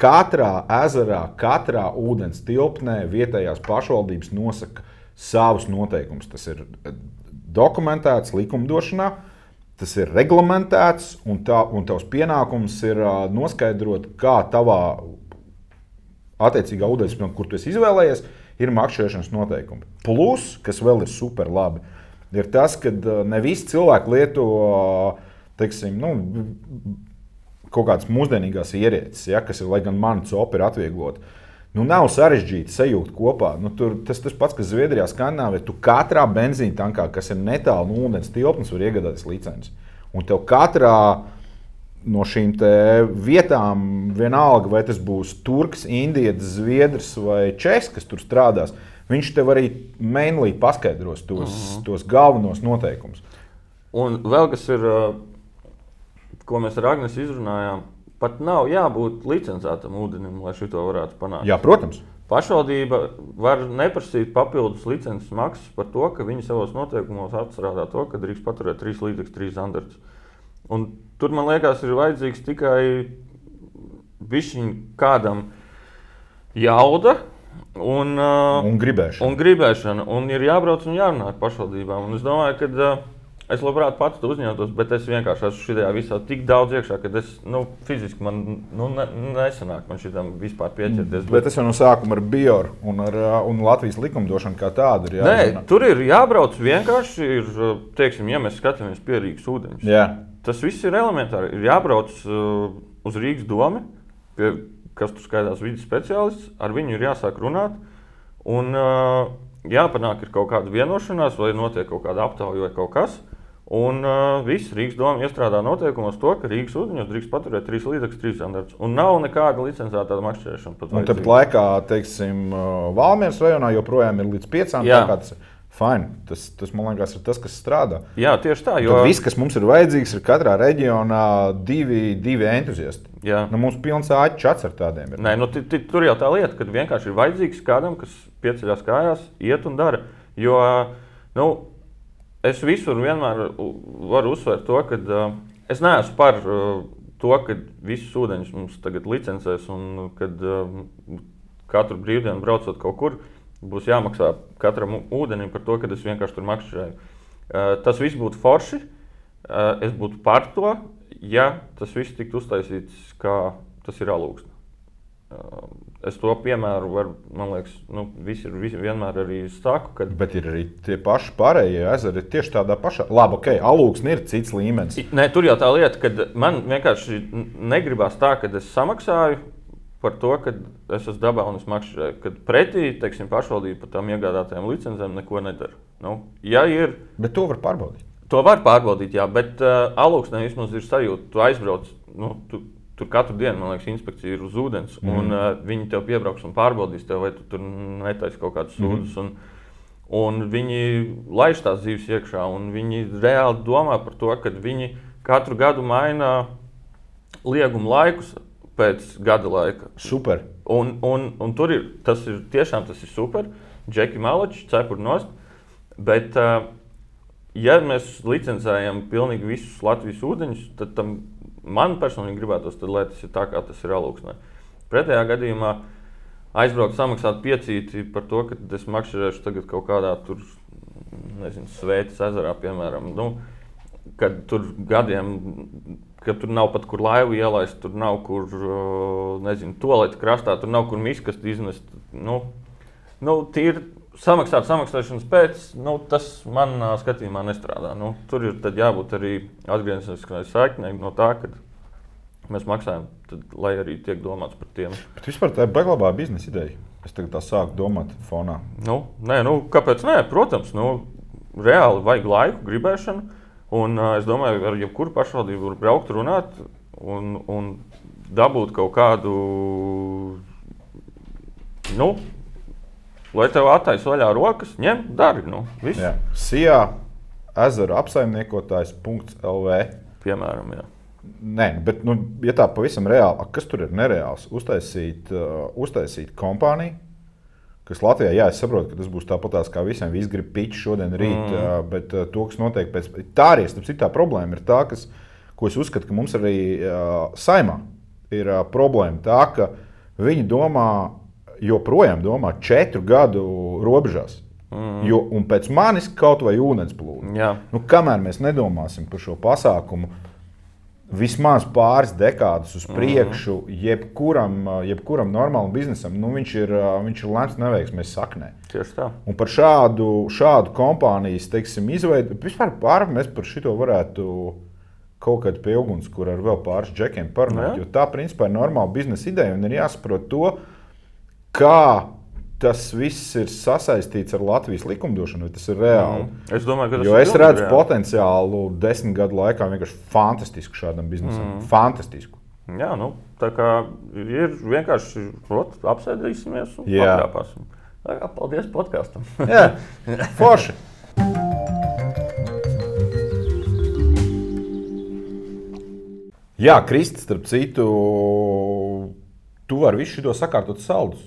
Katrā ezerā, katrā ūdens tilpnē vietējās pašvaldības nosaka savus noteikumus. Tas ir eh, dokumentēts likumdošanā, tas ir reglamentēts, un, tā, un tavs pienākums ir uh, noskaidrot, kā tavā attiecīgā ūdens, kur tu izvēlējies, ir makšķerēšanas noteikumi. Plus, kas vēl ir super labi, ir tas, ka uh, ne visi cilvēki lieto uh, teiksim, nu, kaut kādas mūsdienīgās ierīces, ja, kas ir, lai gan mani copi ir atviegloti. Nu, nav sarežģīti sajūt kopā. Nu, tur, tas tas pats, kas Zviedrijā, Skandināvijā. Tu katrā benzīna tankā, kas ir netālu no ūdens tilpnes, var iegādāties licenci. Un tev katrā no šīm vietām, vienalga, vai tas būs turks, indietis, zviedrs vai čeks, kas tur strādās, Viņš tev arī mainly paskaidros tos, mhm. -huh. tos galvenos noteikumus. Un vēl kas ir, ko mēs ar Agnēs izrunājām, pat nav jābūt licencētam ūdenim, lai šo varētu panākt. Jā, protams. Pašvaldība var neprasīt papildus licences maksas par to, ka viņi savos noteikumos atstrādā to, ka drīkst paturēt trīs līdzekļus, trīs standartus. Un tur man liekas, ir vajadzīgs tikai kādam jauda, Un, uh, un gribēšana. Un gribēšana. Un ir jābrauc un jārunā ar pašvaldībām. Un es domāju, ka uh, es labprāt pats to uzņemtos, bet es vienkārši esmu šajā visā tik daudz iekšā, ka es nu, fiziski man nu, ne, nesanāk man šitam vispār pieķerties. Bet, bet tas jau no sākuma ar bioru un, ar, un Latvijas likumdošanu kā tādu ir jāzina. Nē, tur ir jābrauc vienkārši, ir, teiksim, ja mēs skatāmies pie Rīgas ūdeņus. Jā. Tas viss ir elementāri. Ir jābrauc uh, uz Rīgas domu. Pie, kas tur skaitās vidas speciālists, ar viņu ir jāsāk runāt. Un uh, jāpanāk ir kaut kāda vienošanās, vai notiek kaut kāda aptauja vai kaut kas. Un uh, viss Rīgas doma iestrādā noteikumos to, ka Rīgas ūdeņos drīkst paturēt trīs līdzekļus, trīs standartus. Un nav nekāda licencēta makšķerēšana. Tāpat laikā, teiksim, Valmieras rajonā joprojām ir līdz piecām. Jā. Fine. Tas, tas, man liekas, ir tas, kas strādā. Jā, tieši tā. Jo... Tad viss, kas mums ir vajadzīgs, ir katrā reģionā divi, divi entuziasti. Jā. Nu, mums pilns āķis ar tādiem. Ir. Nē, nu, tur jau tā lieta, ka vienkārši ir vajadzīgs kādam, kas pieceļās kājās, iet un dara. Jo nu, es visur vienmēr varu uzsvērt to, ka uh, es neesmu par uh, to, ka visus ūdeņus mums tagad licencēs un kad uh, katru brīvdienu braucot kaut kur būs jāmaksā katram ūdenim par to, ka es vienkārši tur makšķerēju. Uh, tas viss būtu forši. Uh, es būtu par to, ja tas viss tiktu uztaisīts, kā tas ir alūks. Uh, es to piemēru varu, man liekas, nu, visi ir visi vienmēr arī saku. Kad... Bet ir arī tie paši pārējie ezeri, tieši tādā pašā. Labi, ok, alūks ir cits līmenis. Nē, tur jau tā lieta, ka man vienkārši negribās tā, ka es samaksāju par to, ka es esmu dabā un es makšķerēju. Kad pretī teiksim, pašvaldība par tām iegādātajām licencēm neko nedara. Nu, ja ir, bet to var pārbaudīt. To var pārbaudīt, jā, bet uh, alūksnē vismaz ir sajūta, tu aizbrauc. Nu, tu, tur katru dienu, man liekas, inspekcija ir uz ūdens. Mm. Un, uh, viņi tev piebrauks un pārbaudīs, tev, vai tu tur netaisi kaut kādas sūdzes. Mm. Un, un viņi laiž tās dzīves iekšā, un viņi reāli domā par to, ka viņi katru gadu maina lieguma laikus pēc gada laika. Super. Un, un, un tur ir tas ir tiešām tas ir super. Džeki Malačs, cepuri nost. Bet, uh, ja mēs licencējam pilnīgi visus Latvijas ūdeņus, tad tam man personīgi gribētos, tad, lai tas ir tā, kā tas ir alūksnē. Pretējā gadījumā aizbraukt, samaksāt piecīti par to, ka es makšķerēšu tagad kaut kādā tur, nezinu, Svētas ezerā, piemēram. Nu, kad tur gadiem ka tur nav pat kur laivu ielaist, tur nav kur, nezinu, tolēta krastā, tur nav kur miskast iznest. Nu, nu, tīri samaksāt samaksāšanas pēc, nu, tas manā skatījumā nestrādā. Nu, tur ir jābūt arī atgriezeniskai saiknei no tā, ka mēs maksājam, tad, lai arī tiek domāts par tiem. Bet vispār tā ir baglabā biznesa ideja. Es tagad tā sāku domāt fonā. Nu, nē, nu, kāpēc nē? Protams, nu, reāli vajag laiku, gribēšanu. Un, uh, es domāju, ar jebkuru pašvaldību var braukt, runāt un, un dabūt kaut kādu, nu, lai tev attaisno vaļā rokas, ņem, dari. Nu, Sijā ezeru apsaimniekotājs.lv. Piemēram, jā. Nē, bet, nu, ja tā pavisam reāli, kas tur ir nereāls, uztaisīt, uh, uztaisīt kompāniju, kas Latvijā, jā, es saprotu, ka tas būs tāpat kā visiem. Visi grib piču šodien, rīt, mm. bet uh, to, kas notiek pēc tā arī ir tā problēma, ir tā, kas, ko es uzskatu, ka mums arī uh, saimā ir uh, problēma. Tā, ka viņi domā, joprojām domā četru gadu robežās. Mm. Jo, un pēc manis kaut vai ūdens plūdu. Nu, kamēr mēs nedomāsim par šo pasākumu, vismaz pāris dekādus uz priekšu, mm -hmm. jebkuram, jebkuram normālam biznesam, nu, viņš ir, viņš ir lemts neveiksmēs saknē. Tieši tā. Un par šādu, šādu kompānijas teiksim, izveidu, vispār pār, mēs par šito varētu kaut kādā pie uguns, kur ar vēl pāris džekiem parunāt. Jo tā, principā, ir normāla biznesa ideja un ir jāsaprot to, kā tas viss ir sasaistīts ar Latvijas likumdošanu, tas ir reāli. Mm. Es domāju, ka tas jo ir. Jo es redzu reāli. potenciālu desmit gadu laikā vienkārši fantastisku šādam biznesam. Mm. Fantastisku. Jā, nu, tā kā ir vienkārši apsēdīsimies un pārāpāsim. Paldies podkāstam. Jā, forši. Jā, Kristis, starp citu, tu vari visu šo sakārtot saldus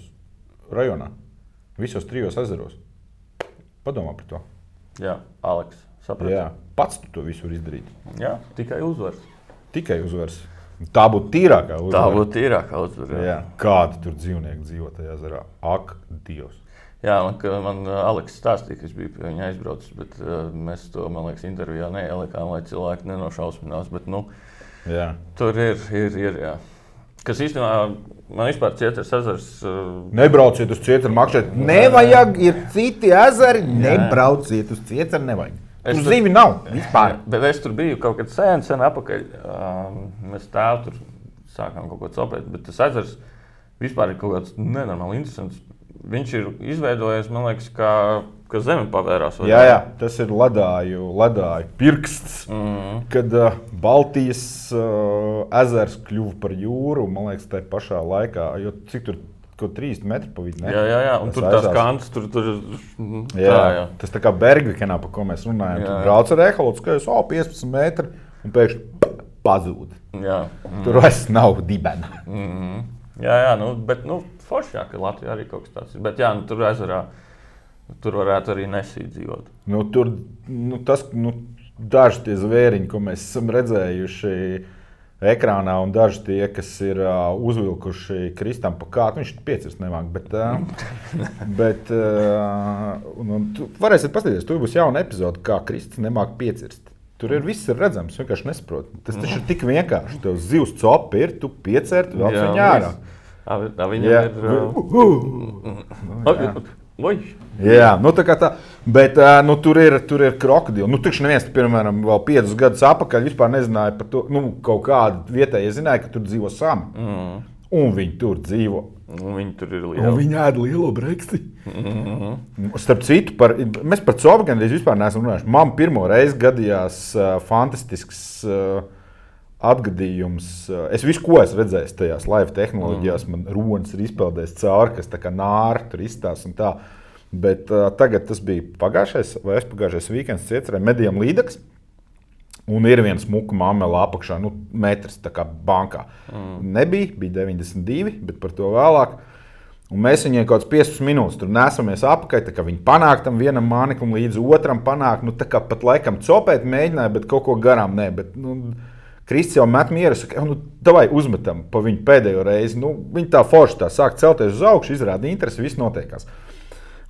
rajonā. Visos trijos ezeros. Padomā par to. Jā, Aleks. Sapratu. Jā, pats tu to visu vari izdarīt. Jā, tikai uzvars. Tikai uzvars. Tā būtu tīrākā uzvara. Tā būtu tīrākā uzvara. Jā. Jā. Kādi tur dzīvnieki dzīvo tajā ezerā? Ak, Dievs! Jā, man, man Aleks stāstīja, ka es biju pie viņa aizbraucis, bet uh, mēs to, man liekas, intervijā neielikām, lai cilvēki nenošausminās. Bet, nu, jā. tur ir, ir, ir jā. Kas īstenībā man vispār cieters ezers. Uh, Nebrauciet uz cieturu makšķēt. Nevajag, ir citi ezeri. Nebrauciet uz cieturu, nevajag. Es tur zīmi nav vispār. Bet es tur biju kaut kad sen, sen atpakaļ. Um, mēs tēvu tur sākām kaut ko copēt, bet tas ezers vispār ir kaut kāds nenormāli interesants. Viņš ir izveidojies, man liekas, kā ka zeme pavērās. Jā, jā, tas ir ledāju, ledāju pirksts, mm -hmm. kad uh, Baltijas uh, ezers kļuva par jūru. Man liekas, tā ir pašā laikā, jo cik tur kaut 30 metri pa vidu. Jā, jā, jā. un tas tur aizās. tās kantas, tur, tur jā, tā, jā. Tas tā kā Bergvikenā, par ko mēs runājam. Jā, jā. Tur brauc ar eholotu, skaidrs, oh, 15 metri, un pēkšņi pazūd. Jā. Mm. Tur vairs nav dibena. Mm -hmm. Jā, jā, nu, bet nu, forši, jā, ka Latvijā arī kaut kas tāds ir. Bet jā, nu, tur ezerā. Tur varētu arī nesīt dzīvot. Nu, tur nu, tas, nu, daži tie zvēriņi, ko mēs esam redzējuši ekrānā, un daži tie, kas ir uh, uzvilkuši kristam pa kātu, viņš piecirst nemāk. Bet, uh, bet uh, un, un, tu varēsiet paskatīties, tur būs jauna epizode, kā kristis nemāk piecirst. Tur ir viss ir redzams, vienkārši nesaprotu. Tas taču ir tik vienkārši. Tev zivs copi ir, tu piecērt, vēl viņa ārā. Viņam ir. Uh, uh, uh, Oi. Jā, nu tā kā tā. Bet nu, tur ir, tur ir krokodili. Nu, Tur neviens, piemēram, vēl piecus gadus atpakaļ vispār nezināja par to. Nu, kaut kādi vietējie zināja, ka tur dzīvo sami. Mm. Un viņi tur dzīvo. Un viņi tur ir lieli. Un viņi ēd lielo breksti. Mm -hmm. Starp citu, par, mēs par cobu gandrīz vispār neesam runājuši. Man pirmo reizi gadījās uh, fantastisks uh, atgadījums. eh, Es visu, ko esmu redzējis tajās live tehnoloģijās, mm. man runas ir izpeldējis cauri, kas tā kā nāra tur izstāsta. Bet uh, tagad tas bija pagājušais vai aizpagājušais weekends, cieturē medijam līdeks. Un ir viens smuka māmela apakšā, nu, metrs tā kā bankā. Mm. Nebija, bija 92, bet par to vēlāk. Un mēs viņai kaut kādas 15 minūtes tur nesamies apakaļ, tā viņi panāk tam vienam māneklim līdz otram panāk. Nu, tā kā pat laikam copēt mēģināja, bet kaut ko garām nē. Bet, nu, Kristis jau met mieru, saka, nu, vai uzmetam pa viņu pēdējo reizi. Nu, viņa tā forši tā sāk celties uz augšu, izrāda interesi, viss notiekās.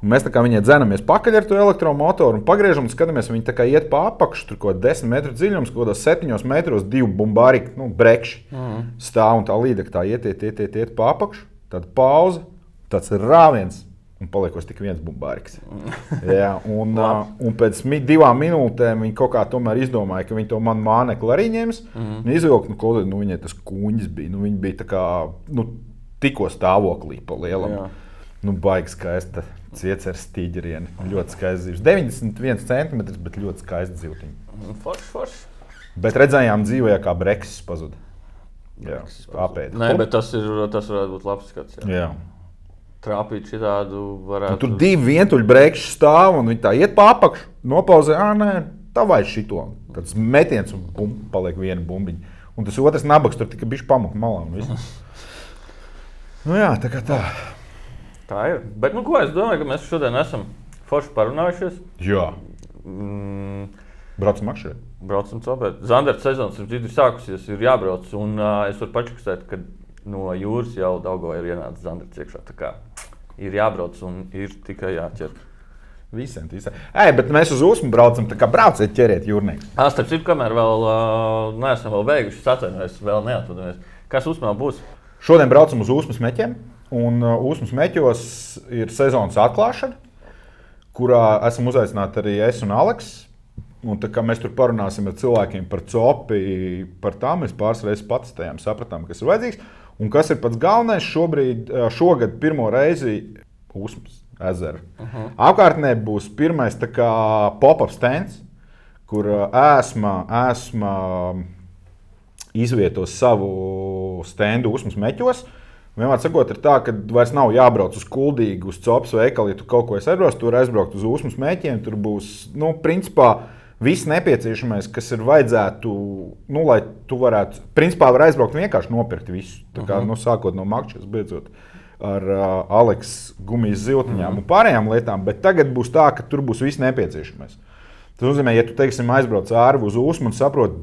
Un mēs viņai dzenamies pakaļ ar to elektromotoru un pagriežam un skatāmies, viņa tā kā iet pa apakšu, tur kaut kāda 10 metru dziļums, kaut kādos 7 metros, divi bumbāri, nu, brekši mm. stāv un tā līdeka tā iet, iet, iet, iet, iet pa apakšu. Tad pauze, tāds rāviens. Un paliekos tik viens bumbārs. Jā, un, uh, un pēc mi, divām minūtēm viņi kaut kā tomēr izdomāja, ka viņi to manu mānekli arī ņems. Mm -hmm. Izvilkt, nu, klausies, nu, viņai tas kuņģis bija. Nu, viņi bija tā kā, nu, tikko stāvoklī pa lielam. Jā. Nu, baigi skaista cieceres tīģerieni. Ļoti skaists zivs. 91 cm, bet ļoti skaists zivtiņš. Forši, forši. Bet redzējām dzīvē, kā breksis pazuda. Jā, apēd. Nē, bet tas, ir, tas varētu būt labs skats. Jā. Jā. Trāpīt šitādu varētu. tur divi vientuļi brēkši stāv un viņi tā iet pa apakšu, nopauzē, ah, nē, tā vai šito. Tāds metiens un bum, paliek viena bumbiņa. Un tas otrs nabaks tur tikai bija pamuka malā. Nu jā, tā kā tā. Tā ir. Bet, nu, ko es domāju, ka mēs šodien esam forši parunājušies. Jā, Mm, braucam akšē. braucam copēt. Zandara sezonas ir sākusies, ir jābrauc. Un uh, es varu pačukstēt, ka no jūras jau daudz ir ienācis Zandara iekšā. Tā ir jābrauc un ir tikai jāķer. Visiem tīsā. Ej, bet mēs uz Usmu braucam, tā kā brauciet ķeriet jūrnieks. Ah, starp citu, kamēr vēl uh, neesam vēl beiguši, es atvainojos, vēl neatvadāmies. Kas uzmanā būs? Šodien braucam uz Usmas meķiem. Un uh, Usmas meķos ir sezonas atklāšana, kurā esam uzaicināti arī es un Aleks. Un tā kā mēs tur parunāsim ar cilvēkiem par copi, par tām mēs pāris reizes pats tajām sapratām, kas ir vajadzīgs. Un kas ir pats galvenais šobrīd, uh, šogad pirmo reizi Usmas ezera. Uh -huh. Apkārtnē būs pirmais pop-up stands, kur uh, ēsma, ēsma izvietos savu standu Usmas meķos. Vienmēr sakot, ir tā, ka vairs nav jābrauc uz kuldīgu, uz copas veikalu, ja tu kaut ko esi aizbraucis, tur aizbraukt uz Usmas mēķiem. Tur būs, nu, principā, viss nepieciešamais, kas ir vajadzētu, nu, lai tu varētu, principā, var aizbraukt un vienkārši nopirkt visu. Tā kā, uh -huh. nu, sākot no makšķas, beidzot ar uh, Aleksa gumijas ziltiņām uh -huh. un pārējām lietām, bet tagad būs tā, ka tur būs viss nepieciešamais. Tas nozīmē, ja tu, teiksim, aizbrauc ārā uz Usmu un saproti,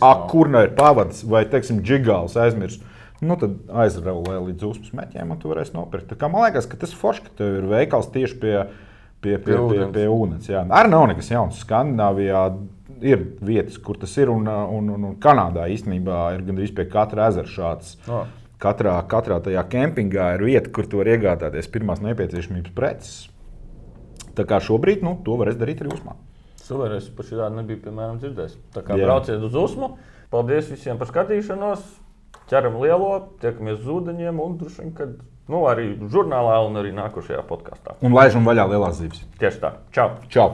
nav. kur nu ir pavads vai, teiksim, džigāls aizmirst. Nu, tad aizraulē līdz uzpūles meķiem, un tu varēsi nopirkt. Tā kā man liekas, ka tas ir forši, ka tev ir veikals tieši pie, pie, pie, pie, ūdens. pie ūdens. Jā. Arī nav nekas jauns. Skandināvijā ir vietas, kur tas ir, un, un, un, un Kanādā īstenībā ir gandrīz pie katra ezera šāds. No. Katrā, katrā tajā kempingā ir vieta, kur tu vari iegādāties pirmās nepieciešamības preces. Tā kā šobrīd nu, to varēs darīt arī Usmā. Super, es par šādu nebiju piemēram, dzirdējis. Tā kā Jā. brauciet uz Usmu. Paldies visiem par skatīšanos. Ķeram lielo, tiekamies uz ūdeņiem un droši vien, kad nu, arī žurnālā un arī nākošajā podkāstā. Un laižam vaļā lielās zivis. Tieši tā. Čau! Čau!